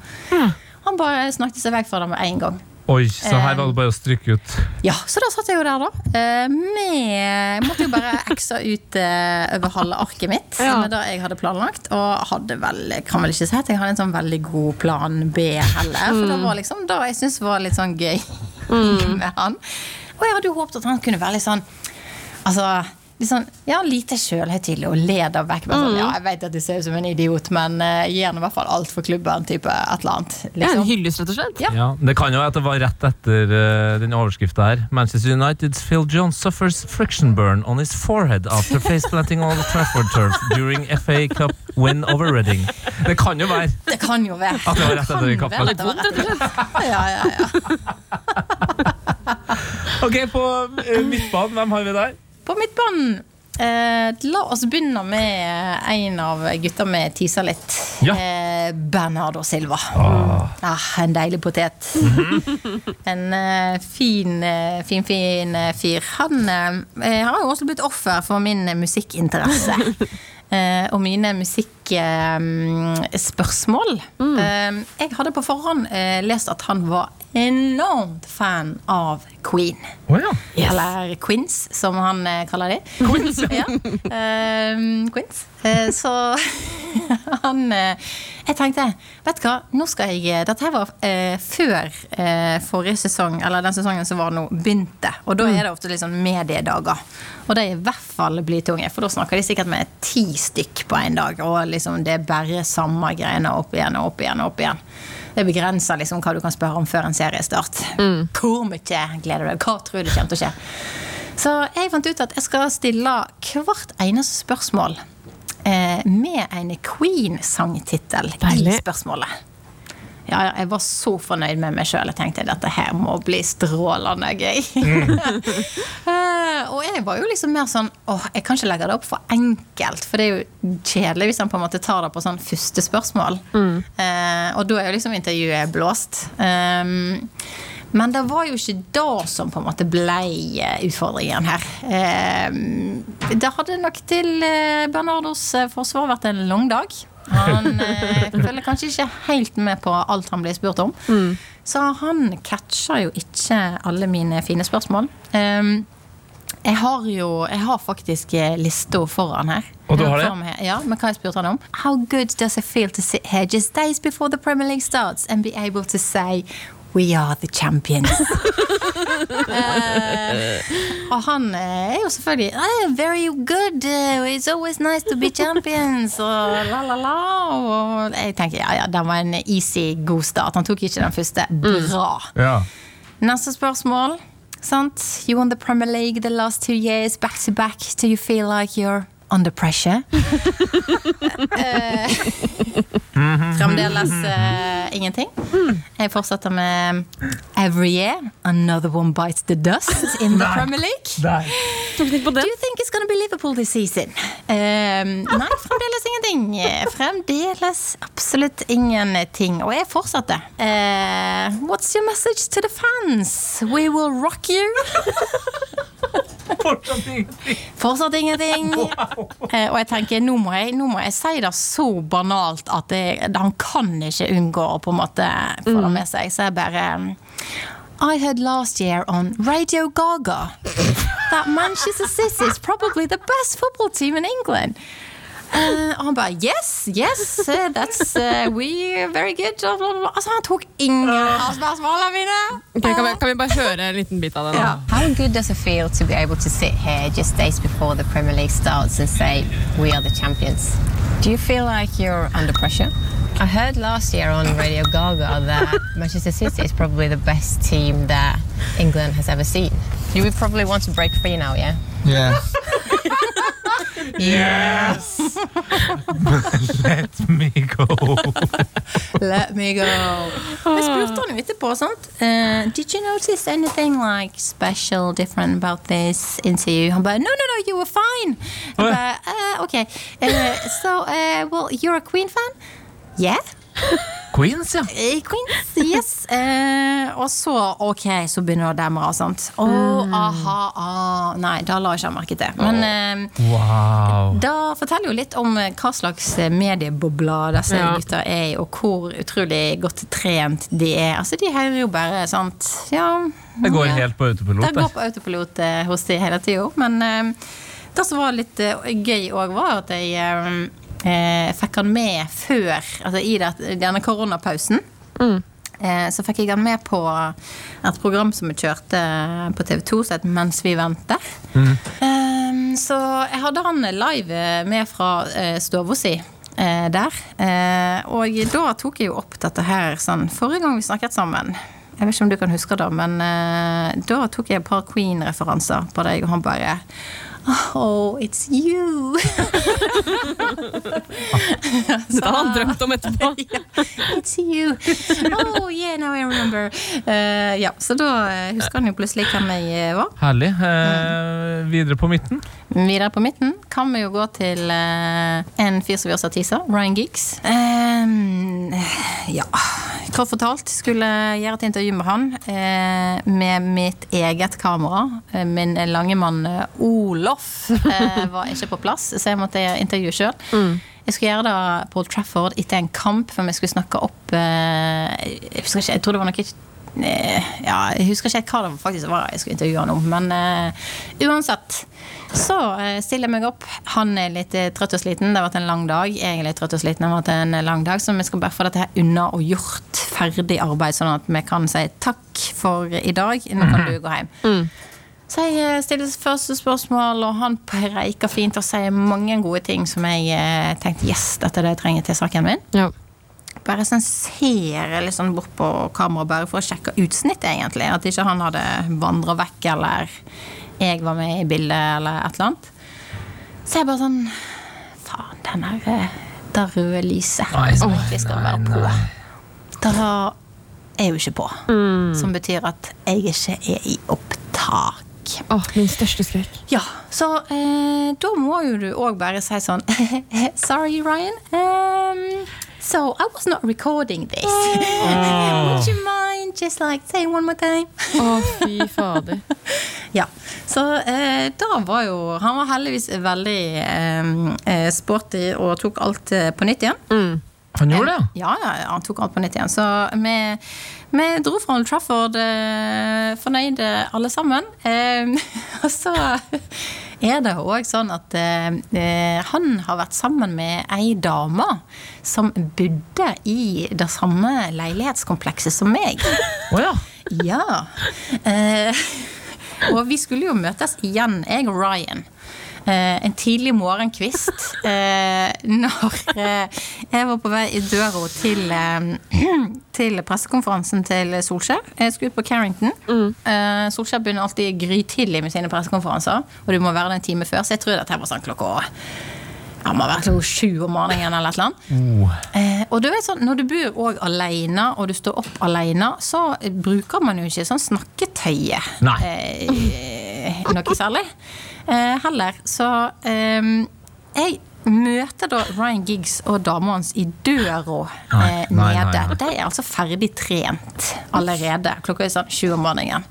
Han bare snakket seg vekk fra det med en gang. Oi, så her var det bare å stryke ut. Ja, så da satt jeg jo der, da. Eh, Med Måtte jo bare eksa ut eh, over halve arket mitt Ja. med det jeg hadde planlagt. Og hadde vel, kan vel ikke si at jeg hadde en sånn veldig god plan B heller. For det var liksom det jeg syntes var litt sånn gøy [laughs] med han. Og jeg hadde jo håpet at han kunne være litt sånn Altså sånn, ja, lite sjølhøytidelig og leder vekk. Sånn, mm. ja, jeg vet at du ser ut som en idiot, men uh, nå i hvert fall alt for klubben. Type et eller annet. Ja, en Liksom. hyllest, rett og slett. Ja. Ja, det kan jo være at det var rett etter uh, den overskrifta her. Manchester United's Phil Jones suffers friction burn on his forehead after faceplanting all the Trafford turf during FA Cup win over Reading. Det kan jo være. Det kan jo være. At det var rett etter det var rett og. Ja, ja, ja. [laughs] Ok, På uh, midtbanen, hvem har vi der? På midtbanen eh, La oss begynne med en av gutta vi teaser litt. Ja. Eh, Bernardo Silva. Ah, en deilig potet. [laughs] en eh, fin, eh, fin, fin eh, fyr. Han eh, har jo også blitt offer for min musikkinteresse. [laughs] Og mine musikkspørsmål. Eh, jeg hadde på forhånd lest at han var enormt fan av Queen. Oh, ja. Eller Quince som han eh, kaller de. Quince [laughs] ja. Ehm, Quins. Uh, så [laughs] han uh, Jeg tenkte, vet du hva, nå skal jeg Dette her var før forrige sesong, eller den sesongen som var nå, begynte. Og da er det ofte litt sånn mediedager. Og de er i hvert fall blytunge, for da snakker de sikkert med ti stykk på en dag. Og liksom det er bare samme greiene opp igjen og opp igjen og opp igjen. Det begrenser liksom hva du kan spørre om før en seriestart. Hvor mye gleder du deg? Hva tror du kommer til å skje? Så jeg fant ut at jeg skal stille hvert eneste spørsmål eh, med en Queen-sangtittel i spørsmålet. ja, ja, jeg var så fornøyd med meg sjøl. Jeg tenkte dette her må bli strålende gøy. [laughs] [laughs] [laughs] Eh, og jeg var jo liksom mer sånn åh, jeg kan ikke legge det opp for enkelt. For det er jo kjedelig hvis han på en måte tar det på sånn første spørsmål. Eh, og da er jo liksom intervjuet blåst. Um, men det var jo ikke det som på en måte ble eh, utfordringen her. Eh, Det hadde nok til eh, Bernardos forsvar vært en lang dag. Han [laughs] eh, følger kanskje ikke helt med på alt han blir spurt om. Så han catcher jo ikke alle mine fine spørsmål. Eh, jeg har jo Jeg har faktisk eh, lista foran her. Og du har det? Ja, men hva jeg spurte han om? How good does it feel to sit here just days before the Premier League starts and be able to say We are the champions. uh, [laughs] og han eh, er jo selvfølgelig eh, Very good. It's always nice to be champions. Og la, la, la. Og jeg tenker ja, ja, det var en easy, god start. Han tok ikke den første. Bra. Ja. Neste spørsmål. Sant? You won the Premier League the last two years, back to back. Do you feel like you're under pressure? [laughs] Eh, Fremdeles uh, ingenting. Jeg fortsetter med Every year, another one bites the dust in the [laughs] Premier League. Do you think it's gonna be Liverpool this season? Eh, nei, fremdeles ingenting. Fremdeles absolutt ingenting. Og jeg fortsatte. Eh, what's your message to the fans? We will rock you. Fortsatt ingenting. Eh, og jeg tenker, nå må jeg, nå må jeg si det så banalt at jeg, han kan ikke unngå å på en måte få det med seg. Så jeg bare I heard last year on Radio Gaga [laughs] that Manchester City is probably the best football team in England. Eh, og han bare Yes, yes, eh, that's uh, we very good. Altså, han tok ingen av spørsmålene mine. Ok, kan, vi, kan vi bare høre en liten bit av det? nå? How good does it feel to be able to sit here just days before the Premier League starts and say, We are the champions? Do you feel like you're under pressure? I heard last year on Radio Gaga that Manchester City is probably the best team that England has ever seen. You would probably want to break free now, yeah? Yeah. [laughs] Yes! [laughs] Let me go. [laughs] Let me go. Jeg spurte han jo etterpå, sant? Eh, did you notice anything like special, different about this interview? Han bare, no, no, no, you were fine. Jeg bare, eh, ok. Eh, so, eh, well, you're a Queen fan? Yeah. Queens, ja. Eh, Queens, yes. Eh, og så, ok, så begynner det å demre, Å, Åh, aha, ah. Nei, da la jeg ikke merke til. Men eh, Wow. da forteller jo litt om eh, hva slags eh, mediebobler disse Ja. gutta er i, og hvor utrolig godt trent de er. Altså, de hører jo bare, sant Ja. Det går helt på autopilot. Det går på autopilot hos de hele tida. Men eh, det som var litt eh, gøy òg, var at jeg eh, fikk han med før, altså i det, denne koronapausen. Eh, så fikk jeg han med på et program som vi kjørte på TV 2 som het Mens vi venter. Eh, så jeg hadde han live med fra eh, stua si. eh, Der. Eh, og da tok jeg jo opp dette her sånn Forrige gang vi snakket sammen Jeg vet ikke om du kan huske det, men eh, da tok jeg et par Queen-referanser på deg, og han bare Oh, it's you! [laughs] Det har han drømt om etterpå. [laughs] It's you! Oh, yeah, now I remember. Uh, ja, så da eh, husker han jo plutselig hvem jeg eh, var. Herlig. Uh, videre på midten. Videre på midten kan vi jo gå til uh, en fyr som vi også har tisa, Ryan Giggs. Um, ja, kort fortalt skulle gjøre et intervju med han eh, med mitt eget kamera. Min lange mann eh, Olof eh, var ikke på plass, så jeg måtte intervjue sjøl. Jeg skulle gjøre det på Old Trafford etter en kamp, for vi skulle snakke opp eh, Jeg ikke, jeg tror det var noe eh, ja, Jeg husker ikke hva det faktisk var jeg skulle intervjue han om, men uh, uansett. Så uh, stiller jeg meg opp. Han er litt trøtt og sliten. Det har vært en lang dag. Jeg er litt trøtt og sliten. Det har vært en lang dag, Så vi skal bare få dette her unna og gjort ferdig arbeid, sånn at vi kan si takk for i dag. Nå kan du gå hjem. Så jeg eh, stiller første spørsmål, og han preiker fint og sier mange gode ting som jeg eh, tenkte yes, dette er det jeg trenger til saken min. Ja. Bare sånn ser jeg litt sånn bort på kameraet bare for å sjekke utsnittet, egentlig. At ikke han hadde vandra vekk, eller jeg var med i bildet, eller et eller annet. Så jeg bare sånn Faen, den her eh, Det røde lyset Nei, som egentlig skal nei, være på. nei. da er jo ikke på. Som betyr at jeg ikke er i opptak. Åh, min største skrekk. Ja, så eh, da må jo du òg bare si sånn [laughs] Sorry, Ryan. Um, so I was not recording this. [laughs] Would you mind just like saying one more time? Å, fy fader. [laughs] Ja, så eh, da var jo Han var heldigvis veldig eh, eh, sporty og tok alt eh, på nytt igjen. Han gjorde det, Ja, ja, ja, han tok alt på nytt igjen. Så vi, vi dro fra Old Trafford eh, fornøyde alle sammen. Eh, [laughs] og så er det òg sånn at eh, eh, han har vært sammen med ei dame som bodde i det samme leilighetskomplekset som meg. Oh, ja. Ja. [laughs] Og vi skulle jo møtes igjen, jeg og Ryan. Eh, en tidlig morgenkvist eh, når eh, jeg var på vei i døra til, eh, til pressekonferansen til Solskjær. Jeg skulle ut på Carrington. Eh, Solskjær begynner alltid grytidlig med sine pressekonferanser, og du må være der en time før, så jeg tror dette var sånn klokka ja, må være klokka sju om morgenen eller et eller annet. Eh, og du vet sånn, Når du bor òg alene, og du står opp alene, så bruker man jo ikke sånn snakketøye. Nei. Eh, noe særlig. Eh, heller. Så eh, jeg møter da Ryan Giggs og dama hans i døra eh, nede. De er altså ferdig trent allerede. Klokka er sånn 20 om morgenen.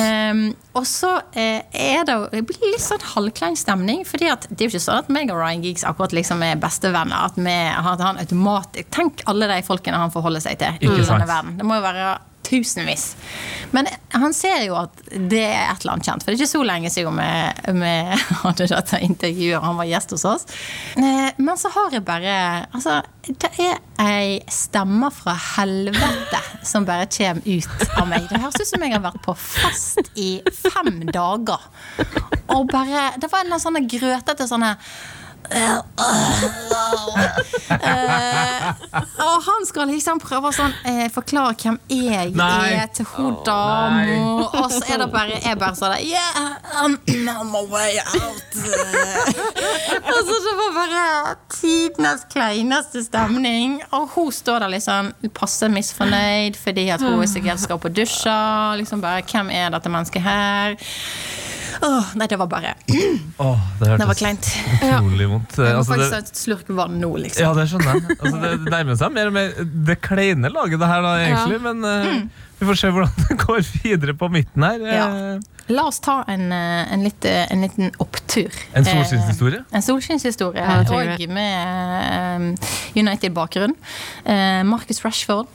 Ehm, og så eh, er det det blir litt sånn halvklein stemning. fordi at det er jo ikke sånn at meg og Ryan Giggs akkurat liksom er bestevenner. At, vi, at han automatisk Tenk alle de folkene han forholder seg til Ikke i sant. denne verden. Det må jo være tusenvis. Men han ser jo at det er et eller annet kjent. For det er ikke så lenge siden vi, vi hadde dette og han var gjest hos oss. Eh, Men så har jeg bare Altså, det er ei stemme fra helvete som bare kommer ut av meg. Det høres ut som jeg har vært på fest i fem dager. Og bare Det var en eller annen sånn grøtete sånn her og han skal liksom prøve å sånn, eh, forklare hvem jeg Nei. er til hun dama. Og så er det bare, jeg bare sånn Yeah, I'm on my way out. [laughs] og så det var bare tidenes kleineste stemning. Og hun står der liksom passe misfornøyd fordi at hun sikkert skal på dusja. Liksom bare, Hvem er dette mennesket her? Åh, nei, det var bare Åh, det Det var kleint. utrolig vondt. Jeg må Altså, faktisk det, ha et slurk vann nå, liksom. ja, det skjønner jeg. Altså, det nærmer seg mer og mer det kleine laget, det her, da, egentlig. Men eh, vi får se hvordan det går videre på midten her. Eh, Ja. La oss ta en, eh, en, litt, eh, en liten opptur. En solskinnshistorie? Eh, En solskinnshistorie. Ja, og med eh, United-bakgrunn. Eh, Marcus Rashford.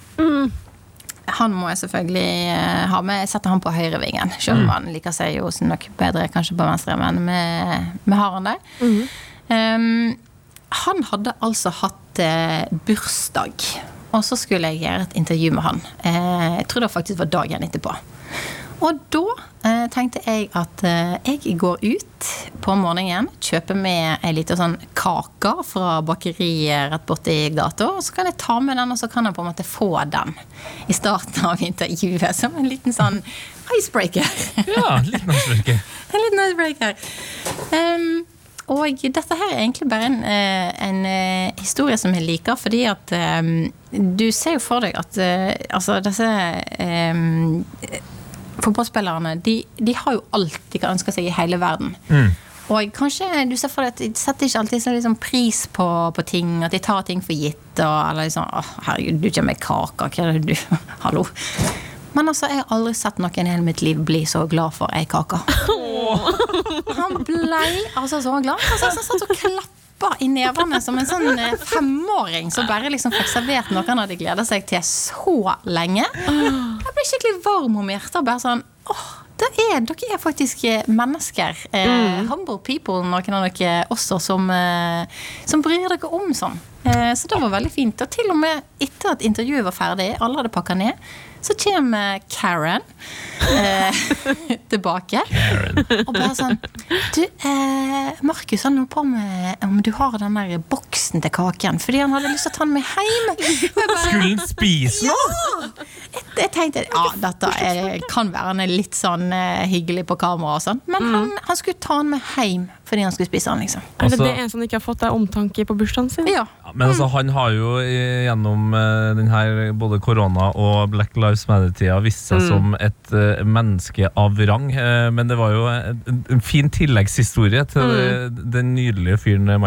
Han må jeg selvfølgelig eh, ha med. Jeg setter han på høyrevingen. Selv om han liker seg jo nok bedre kanskje på venstre, men vi, har han der. Um, han hadde altså hatt eh, bursdag, og så skulle jeg gjøre et intervju med han. Eh, jeg tror det faktisk var dagen etterpå. Og da eh, tenkte jeg at eh, jeg går ut på morgenen, kjøper med ei lita sånn kake fra bakeriet rett borti gata, og så kan jeg ta med den, og så kan jeg på en måte få den i starten av intervjuet som en liten sånn icebreaker. Ja, en liten icebreaker. [laughs] En liten icebreaker. Um, og dette her er egentlig bare en, eh, en eh, historie som jeg liker, fordi at um, du ser jo for deg at uh, altså disse um, fotballspillerne, de, de har jo alt de kan ønske seg i hele verden. Og kanskje du ser for deg at de setter ikke alltid så liksom pris på, på ting, at de tar ting for gitt. Og, eller liksom, å, herregud, du kommer med kake, hva er det du [laughs] Hallo. Men altså, jeg har aldri sett noen i hele mitt liv bli så glad for ei kake. Han blei altså så glad. Altså, han satt og klappa i nevene som en sånn eh, femåring som bare liksom fikk servert noe han hadde gleda seg til så lenge. Ble skikkelig varm om hjertet. Bare sånn, åh, er, dere er faktisk eh, mennesker. Eh, humble people, noen av dere også, som, eh, som bryr dere om sånn. Eh, så det var veldig fint. Og til og med etter at intervjuet var ferdig, alle hadde pakka ned, så kommer Karen eh, [laughs] tilbake. Og bare sånn Du, eh, Markus han lurer på med om du har den der boksen til kaken. Fordi han hadde lyst til å ta den med hjem. Bare, Skulle han spise noe? jeg tenkte ja, dette er, kan være han er litt sånn eh, hyggelig på kamera og sånn. Men han, han skulle ta den med hjem fordi han skulle spise han, liksom. Er det Altså- det en som ikke har fått, er omtanke på bursdagen sin? Ja. Ja, Men altså, han har jo eh, gjennom denne den her både korona og Black Lives Matter-tida vist seg Mm. som et uh, menneske av rang. Uh, men det var jo en, en fin tilleggshistorie til Mm. den nydelige fyren eh,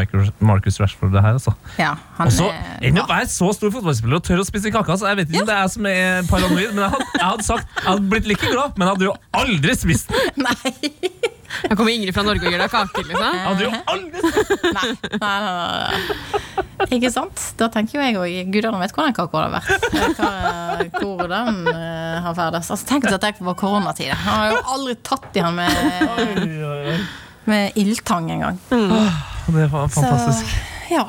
Marcus Rashford. det her, altså. ja han Og så, er Enn å være så stor fotballspiller og tørre å spise kake. Altså, jeg vet ikke om det er jeg som er paranoid, men jeg hadde, jeg hadde sagt Jeg hadde blitt like glad, men jeg hadde jo aldri spist den! [laughs] Nei. Her kommer Ingrid fra Norge og gir deg kake, liksom. Hadde jo aldri. Nei, nei, nei, nei. Ikke sant? Da tenker jo jeg òg Gudene vet hvor den kaka har vært. Hva, hvor den eh, har ferdes. Altså, tenk at jeg var koronatid. Han har jo aldri tatt i han med, med ildtang engang. Det var fantastisk. Ja.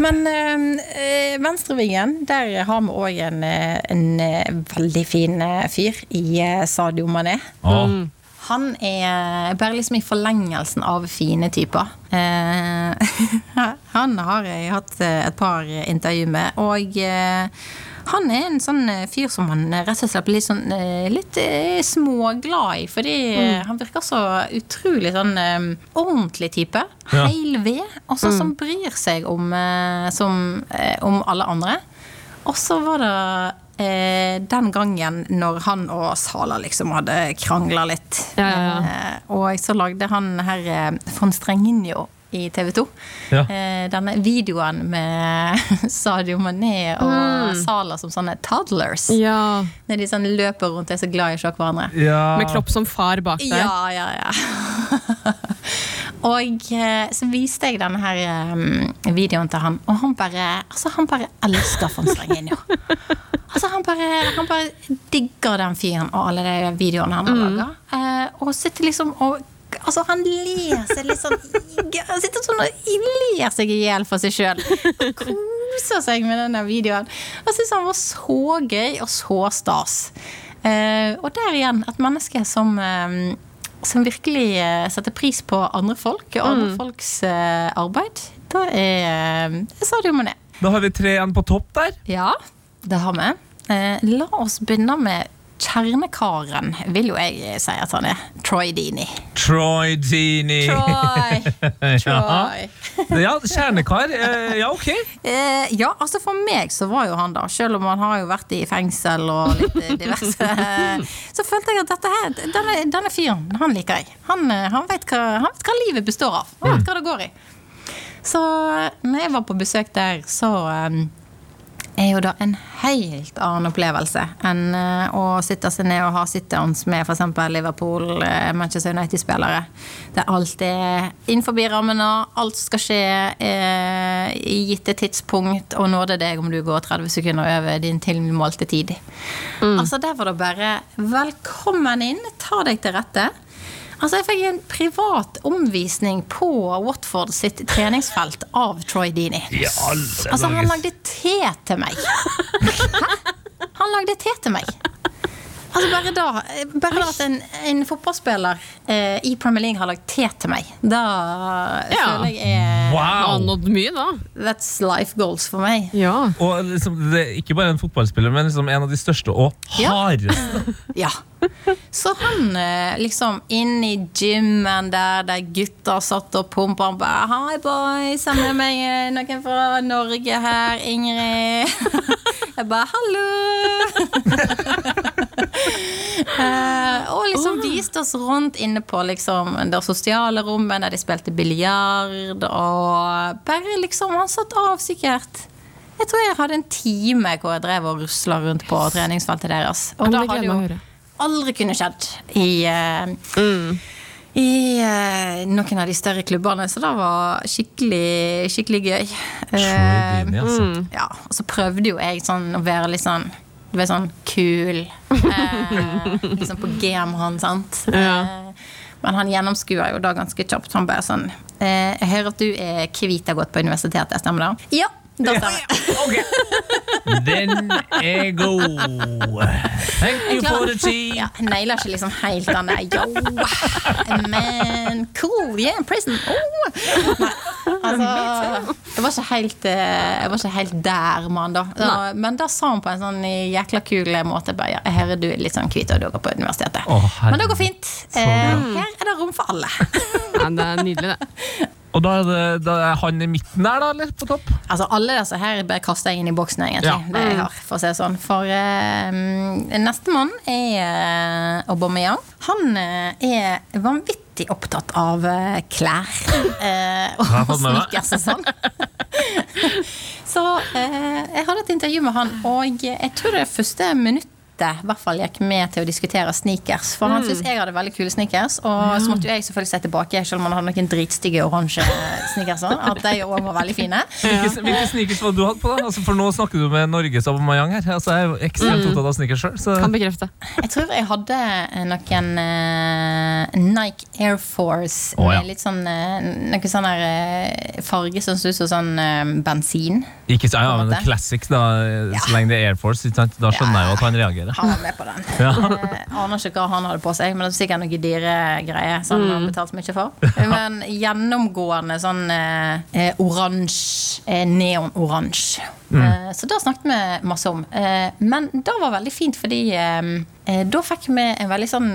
Men øh, venstrevingen, der har vi òg en, eh, en veldig fin fyr i Sadio Mané. Ja. Han er bare liksom i forlengelsen av fine typer. Eh, [laughs] han har jeg hatt eh, et par intervju med, og eh, han er en sånn fyr som man rett og slett blir litt, sånn, litt småglad i. Fordi mm. han virker så utrolig sånn ordentlig type. Ja. Heil ved. Og så som bryr seg om, som, om alle andre. Og så var det eh, den gangen når han og Sala liksom hadde krangla litt. Ja, ja, ja. Eh, og så lagde han her eh, von Strenginho i TV 2. Ja. Eh, denne videoen med [laughs] Sadio Mané og Sala som sånne toddlers. Ja, Når de sånn løper rundt og er så glad i å se hverandre. Ja. Med Klopp som far bak der. Ja, ja, ja. [laughs] og så viste jeg denne her videoen til han, og han bare, altså, han bare elsker von Strenginho. [laughs] Altså, han bare, han bare digger den fyren og alle de videoene han har laga. Eh, og sitter liksom og Altså, han leser litt sånn Han sitter sånn og ler seg i hjel for seg sjøl. Koser seg med denne videoen. Jeg syns han var så gøy og så stas. Eh, og der igjen, et menneske som eh, som virkelig setter pris på andre folk og andre folks eh, arbeid. Da er Sadio Mané. Da har vi tre igjen på topp der. Ja, det har vi. Eh, la oss begynne med kjernekaren, vil jo jeg si at han er. Troy Dini. Troy Dini. Troy! [laughs] Troy. ja, kjernekar. eh, Ja, ok. Eh, ja, altså for meg så var jo han da, selv om han har jo vært i fengsel og litt diverse, så følte jeg at dette her, denne, denne fyren, han liker jeg. Han, han, vet hva, han vet hva livet består av. Han vet hva det går i. Så når jeg var på besøk der, så er jo da en helt annen opplevelse enn eh, å sitte seg ned og ha sit-downs med f.eks. Liverpool, eh, Manchester United-spillere. Der alt er innenfor rammene, alt skal skje eh, i gitte tidspunkt, og nåde deg om du går 30 sekunder over din tilmålte tid. Altså Der var det bare 'velkommen inn, ta deg til rette'. Altså Jeg fikk en privat omvisning på Watford sitt treningsfelt av Troy Dini. Altså Han lagde te til meg. Hæ? Han lagde te til meg. Altså Bare da, bare da at en, en fotballspiller eh, i Premier League har lagt te til meg, da Ja. føler jeg er Wow! har nådd mye, da. That's life goals for meg. Ja. Og liksom, det er ikke bare en fotballspiller, men liksom en av de største og Ja. hardeste. [laughs] Ja. Så han eh, liksom inn i gymmen der der gutta satt og pumpa Han bare 'Hi, boys, jeg har med meg eh, noen fra Norge her. Ingrid.' [laughs] Jeg bare 'hallo'. [laughs] [laughs] Eh, og liksom viste oss rundt inne på liksom, det sosiale rommet der de spilte biljard. Og bare liksom Han satt av sikkert Jeg tror jeg hadde en time hvor jeg drev og rusla rundt på treningsfeltet deres. Og da hadde jo aldri kunne skjedd i, eh, i eh, noen av de større klubbene. Så det var skikkelig, skikkelig gøy. Eh, altså. ja, og så prøvde jo jeg sånn å være litt sånn Du er sånn kul. Eh, liksom på gamet han, sant. Ja. Eh, men han gjennomskuer jo da ganske kjapt. Han bare sånn eh, Jeg hører at du er hvit godt har gått på universitetet, stemmer det? Ja, det Okay. Den er god. Thank you for the tea. Ja, nailer ikke liksom helt den der Yo, man, cool, yeah, prison oh. Nei, Altså, jeg var ikke helt, eh, jeg var ikke helt der mann, da. Da- Men da sa han på en sånn jækla kul måte bare, ja, her er du litt sånn hvit og du går på universitetet. Oh. Men det går fint. Eh, her er det rom for alle. Ja, det er nydelig, det. Og da er, det, da er han i midten der, da, eller? På topp? Altså Alle disse her bør kaste inn i boksen, egentlig. Ja. Det har, for å si det sånn. For uh, nestemann er uh, Aubameyang. Han uh, er vanvittig opptatt av eh, klær. [laughs] eh, og sneakers og sånn. [laughs] Så eh, jeg hadde et intervju med han, og jeg tror det første minuttet i hvert fall gikk med til å diskutere sneakers. For han syntes jeg hadde veldig kule sneakers, og så måtte jo jeg selvfølgelig se tilbake, selv om han hadde noen dritstygge oransje sneakerser. At de òg var veldig fine. [laughs] Hvilke, hvilke sneakers var det du hadde på? da? Altså, for nå snakker du med Norges Aubameyang her. Altså, jeg er jo ekstremt opptatt av sneakers sjøl. Kan bekrefte. Jeg tror jeg hadde eh, noen uh, Nike Air Force oh, ja. med litt sånn uh, Noe sånn der uh, farge som så ut som sånn bensin. Ikke så, ja, men classic, da, så lenge det er Air Force. Ikke sant? Da skjønner jeg jo at han reagerer. Han er med på den. Ja. Jeg aner ikke hva han hadde på seg, men det er sikkert noe dyre greier som han har betalt mye for. Men gjennomgående sånn eh, eh, oransje, eh, neonoransje. Eh, så da snakket vi masse om. Eh, men det var veldig fint, fordi eh, da fikk vi en veldig sånn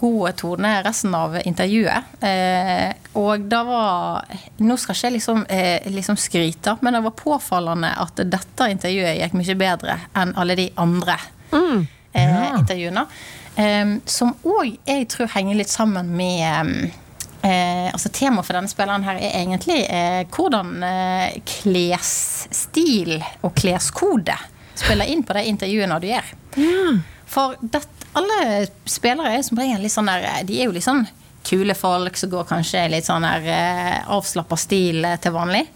god tone resten av intervjuet. Og det var Nå skal ikke jeg liksom, liksom skryte, men det var påfallende at dette intervjuet gikk mye bedre enn alle de andre eh, intervjuene. Eh, som òg jeg tror henger litt sammen med eh, altså Temaet for denne spilleren her er egentlig eh, hvordan eh, klesstil og kleskode spiller inn på de intervjuene du gjør. For det, alle spillere er som regel litt sånn der De er jo litt sånn kule folk som går kanskje litt sånn der eh, avslappa stil eh, til vanlig.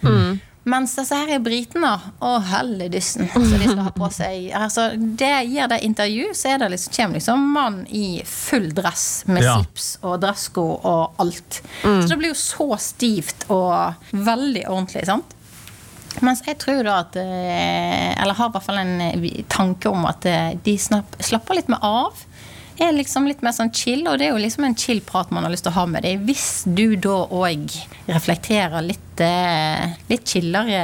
Mens disse her er britene. Å, helledyssen. Så de skal ha på seg altså, Det gir det intervju, så er det liksom, kommer liksom mann i full dress med Ja. slips og dressko og alt. Så det blir jo så stivt og veldig ordentlig. sant? Mens jeg tror da at eh, Eller har i hvert fall en eh, tanke om at eh, de snapp, slapper litt mer av. Er liksom litt mer sånn chill, og det er jo liksom en chill prat man har lyst til å ha med deg. Hvis du da òg reflekterer litt eh, litt chillere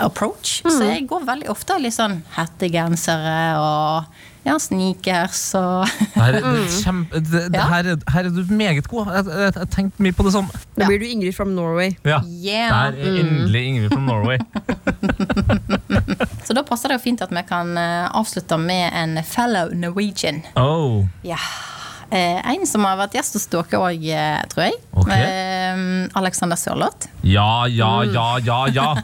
approach. approach. Så jeg går veldig ofte litt sånn hettegensere og ja, sneakers og [laughs] Her, er kjempe, det, det, Ja. her, er- her er du meget god. Jeg, har tenkt mye på det samme. Da blir du Ingrid from Norway. Ja. Yeah. Der er endelig Ingrid fra Norway. [laughs] [laughs] Så da passer det jo fint at vi kan eh, avslutte med en fellow Norwegian. Oh. Ja. Eh, en som har vært gjest hos dere òg, eh, tror jeg. Ok. Eh, Alexander Sørloth. Ja, ja, ja, ja, ja. [laughs]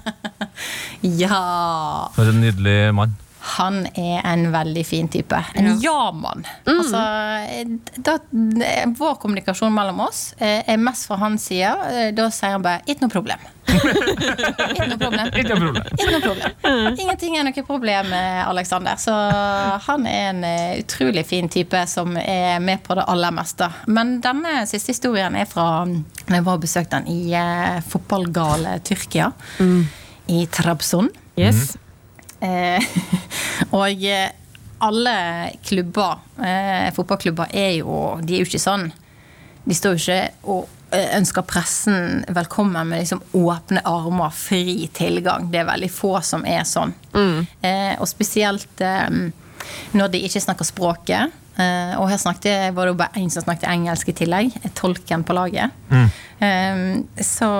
Ja! For en nydelig mann. Han er en veldig fin type. En ja-mann. Altså, eh, da, eh, vår kommunikasjon mellom oss eh, er mest fra hans side. Eh, Da sier han bare 'ikke noe problem'. [laughs] Ikke noe problem. Ikke noe problem. Ikke noe problem. Ingenting er noe problem med Alexander. Så han er en eh, utrolig fin type som er med på det aller meste. Men denne siste historien er fra når jeg var og besøkte han i fotballgale Tyrkia. I Trabzon. Yes. Eh, [laughs] og eh, alle klubber, eh, fotballklubber, er jo De er jo ikke sånn De står jo ikke og ønsker pressen velkommen med liksom åpne armer, fri tilgang. Det er veldig få som er sånn. Eh, og spesielt når de ikke snakker språket. Eh, og her snakket, var det bare én som snakket engelsk i tillegg. Tolken på laget. Eh, så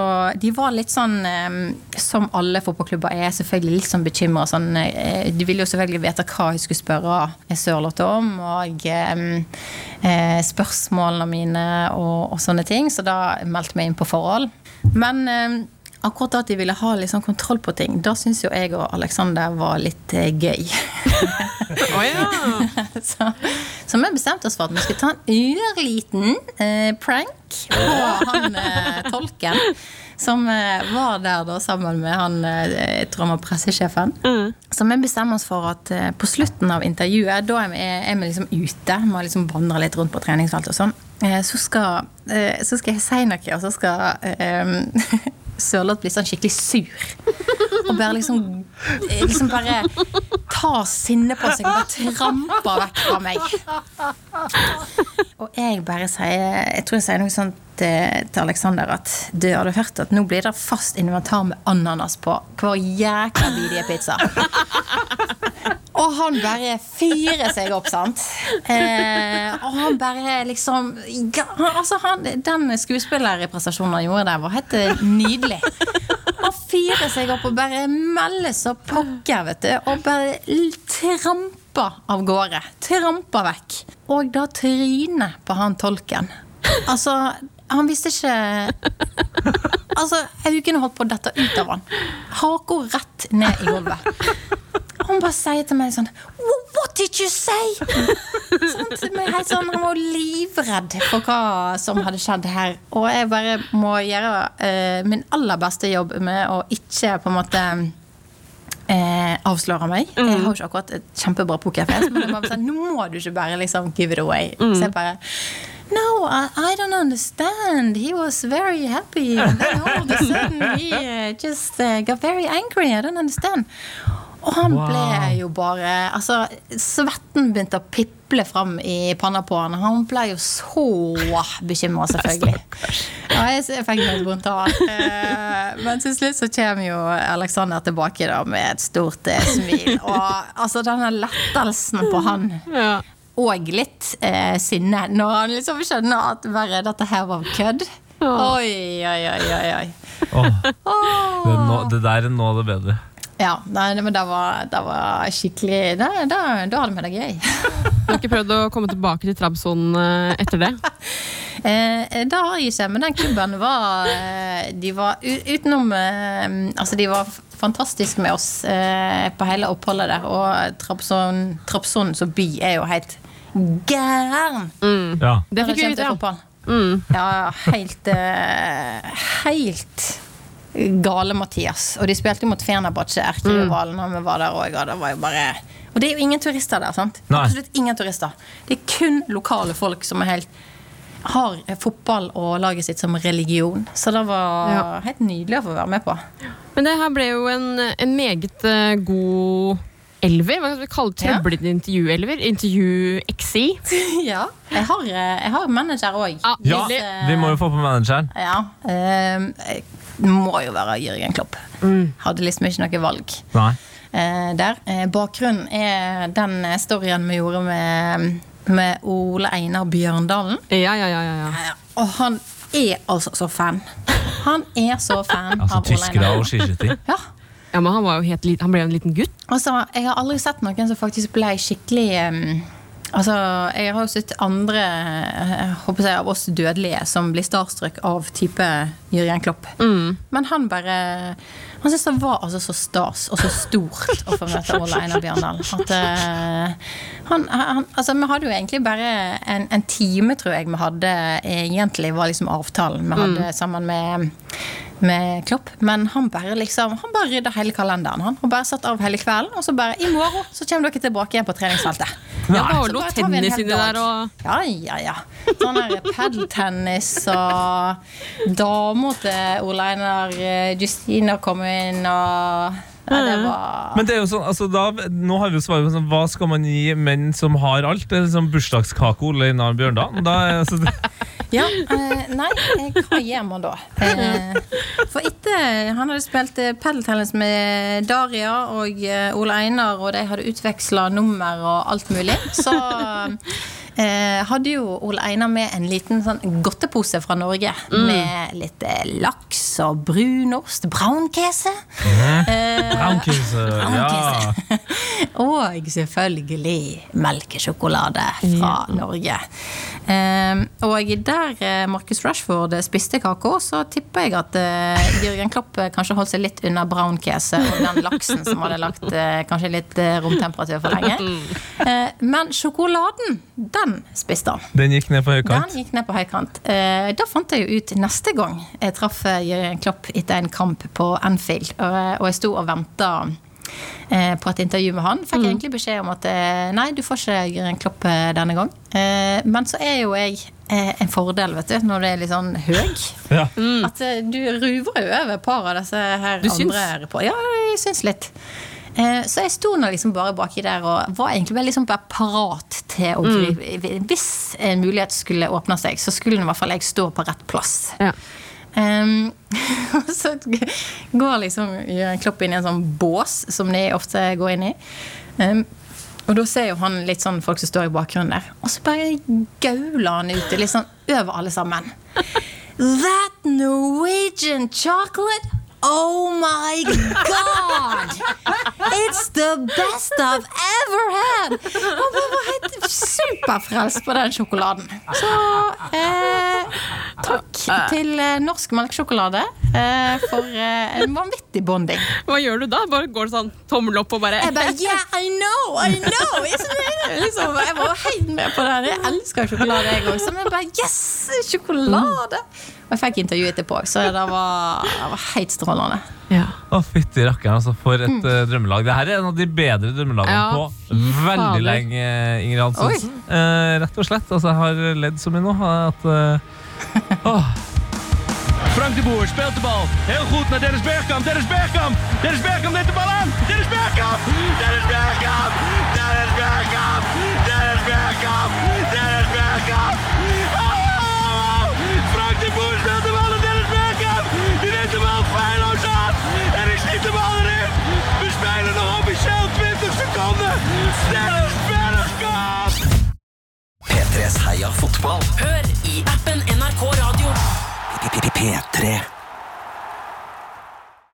de var litt sånn, eh, som alle fotballklubber er, selvfølgelig litt sånn bekymra. Sånn, eh, de ville jo selvfølgelig vite hva jeg skulle spørre Sørlotte om, og eh, eh, spørsmålene mine og, og sånne ting. Så da meldte vi inn på forhold. Men akkurat at de ville ha sånn kontroll på ting, da syns jo jeg og Aleksander var litt eh, gøy. [laughs] oh, ja. [laughs] så, så vi bestemte oss for at vi skulle ta en ørliten eh, prank på han eh, tolken. Som eh, var der da sammen med han eh, jeg tror pressesjefen. Mm. Så vi bestemmer oss for at eh, på slutten av intervjuet, da er vi, er vi liksom ute, vi har liksom vandra litt rundt på treningsfeltet og sånn, så, skal, eh, så skal jeg si noe, og så skal um, [laughs] Sørloth bli sånn skikkelig sur. Og bare liksom, eh, liksom bare ta sinnet på seg og bare trampe vekk fra meg. Og jeg bare sier Jeg tror jeg sier noe sånt til, til Alexander at du hadde hørt at nå blir det fast inventar med ananas på hver jækla bidige pizza. Og han bare fyrer seg opp, sant. Eh, og han bare liksom altså han, Den skuespillerrepresentasjonen han gjorde der, var helt eh, nydelig. Han fyrer seg opp og bare melder så pokker, vet du. Og bare tramper av gårde. Tramper vekk. Og da trynet på han tolken. Altså, han visste ikke Altså, jeg kunne holdt på å dette ut av han. Haka rett ned i gulvet. Han bare sier til meg sånn What did you say? [laughs] Sånn, helt sånn, han var livredd for hva som hadde skjedd her. Og jeg bare må gjøre uh, min aller beste jobb med å ikke på en måte eh, avsløre meg. Jeg har jo ikke akkurat et kjempebra pokerfjes, men jeg bare sånn, nå må du ikke bare liksom give it away. Så jeg bare No, I, I don't understand. He was very happy. And then all of a sudden he uh, just uh, got very angry. I don't understand. Og han ble jo bare Altså, svetten begynte å piple fram i panna på han. Han ble jo så bekymra, selvfølgelig. Ja, jeg, fikk meg vondt av han. Eh, Men til slutt så kommer jo Alexander tilbake da med et stort eh, smil. Og altså denne lettelsen på han Ja. og litt eh, sinne når han liksom skjønner at bare dette her var kødd. Oi, oi, oi, oi, oi. Oh. det, er nå, det der er nå det bedre. Ja, nei, men det var, det var skikkelig Da, hadde vi det gøy. Du har ikke prøvd å komme tilbake til Trabzon eh, etter det? [laughs] Eh, det har jeg ikke, men den klubben var eh, De var utenom eh, Altså, de var fantastiske med oss eh, på hele oppholdet der. Og Trabzon, Trabzon som by er jo helt gæren. Ja. Det fikk vi vite, ja. Mm. Ja, helt eh, Helt gale Mathias. Og de spilte jo mot Fenerbahçe, erkerivalen, når vi var der òg. Og det var jo bare Og det er jo ingen turister der, sant? Nei. Absolutt ingen turister. Det er kun lokale folk som er helt har fotball og laget sitt som religion. Så det var Ja. helt nydelig å få være med på. Men det her ble jo en, en meget eh, god elver. Hva skal vi kalle det? Ja. Trøblete intervjuelver? Intervju-XI? [laughs] ja. Jeg har, eh, jeg har manager òg. Ja, ja, vi må jo få på manageren. Ja. Uh, må jo være Jørgen Klopp. Hadde liksom ikke noe valg. Nei. eh, der. Eh, bakgrunnen er den storyen vi gjorde med, med Ole Einar Bjørndalen. Ja, ja, ja, ja, ja. Eh, Og han er altså så fan. Han er så fan [laughs] Altså av Ole tyskere Einar. og skiskyting. Ja. ja men han, var jo helt, han ble jo en liten gutt. Altså, jeg har aldri sett noen som faktisk ble skikkelig Altså, Jeg har jo sett andre eh, jeg håper jeg, av oss dødelige som blir starstruck av type Jørgen Klopp. Men han bare Han syntes det var altså så stas og så stort å få møte Ole Einar Bjørndal. At uh, han, han Altså, vi hadde jo egentlig bare en, en time, tror jeg vi hadde egentlig, var liksom avtalen vi hadde sammen med med Klopp, men han bare liksom Han bare rydda hele kalenderen. Han og bare satt av hele kvelden, og så bare I morgen så kommer dere tilbake igjen på treningsfeltet. Ja, ja noe bare tar tennis inni der og Ja, ja, ja. Sånn der padeltennis og dama til Ole Einar eh, Justina kom inn og Det var Men det er jo sånn, altså da, nå har vi jo svaret på sånn, hva skal man gi menn som har alt? Det er liksom bursdagskake Ole Einar Bjørndal. Da er, altså, det, [laughs] Ja, eh, nei, eh, hva gjør man da? Eh, for etter han hadde spilt eh, padeltennis med Daria og eh, Ole Einar, og de hadde utveksla nummer og alt mulig, så eh, hadde jo Ole Einar med en liten sånn godtepose fra Norge. Med litt eh, laks og brunost, brownkese. Eh, Brownkise, ja. [laughs] og selvfølgelig melkesjokolade fra Norge. Um, og der eh, Marcus Rashford spiste kaka, så tipper jeg at eh, Jørgen Klopp eh, kanskje holdt seg litt unna brownkese og den laksen som hadde lagt eh, kanskje litt eh, romtemperatur for lenge. Eh, men sjokoladen, den spiste han. Den gikk ned på høykant. Den gikk ned på høykant. Eh, da fant jeg jo ut neste gang jeg traff eh, Jørgen Klopp etter en kamp på Anfield, og, og jeg sto og venta eh, på et intervju med han. Fikk jeg egentlig beskjed om at eh, nei, du får ikke Jørgen Klopp eh, denne gang. Eh, men så er jo jeg eh, en fordel, vet du, når det er litt sånn høy. Ja. At eh, du ruver jo over et par av disse her Du syns? andre på. Ja, jeg syns litt. Eh, Så jeg sto nå liksom bare baki der og var egentlig bare, liksom bare parat til å gripe Hvis en mulighet skulle åpne seg, så skulle i hvert fall jeg stå på rett plass. Ja. Um, [laughs] og så går liksom Jørgen Klopp inn i en sånn bås, som de ofte går inn i. Um, og da ser jo han litt sånn folk som står i bakgrunnen der. Og så bare gauler han ut litt sånn over alle sammen. [laughs] That Norwegian chocolate? Oh my god! It's the best I've ever had! Han var helt superfrelst på den sjokoladen. Så eh, takk til eh, norsk melkesjokolade eh, for eh, en vanvittig bonding. Hva gjør du da? Bare Går det sånn tommel opp og bare Jeg bare Yeah, I know! I know! Liksom, jeg var helt med på det. Jeg elsker sjokolade, jeg òg. Så jeg bare Yes! Sjokolade! Og jeg fikk intervju etterpå, så det var, det var helt strålende. ja. Å, fytti rakkeren, altså. For et eh, drømmelag. Det her er en av de bedre drømmelagene Ja, på veldig fader. lenge, Ingrid Hansen. Eh, rett og slett. Altså, jeg har ledd så mye nå at eh, åh. Frank de Boer speelt de bal. Heel goed naar Dennis Bergkamp. Dennis Bergkamp. Dennis Bergkamp neemt de bal aan. Dennis Bergkamp. Dennis Bergkamp. Dennis Bergkamp. Dennis Bergkamp. Dennis Bergkamp. P3s Heia fotball. Hør i appen NRK Radio. P3.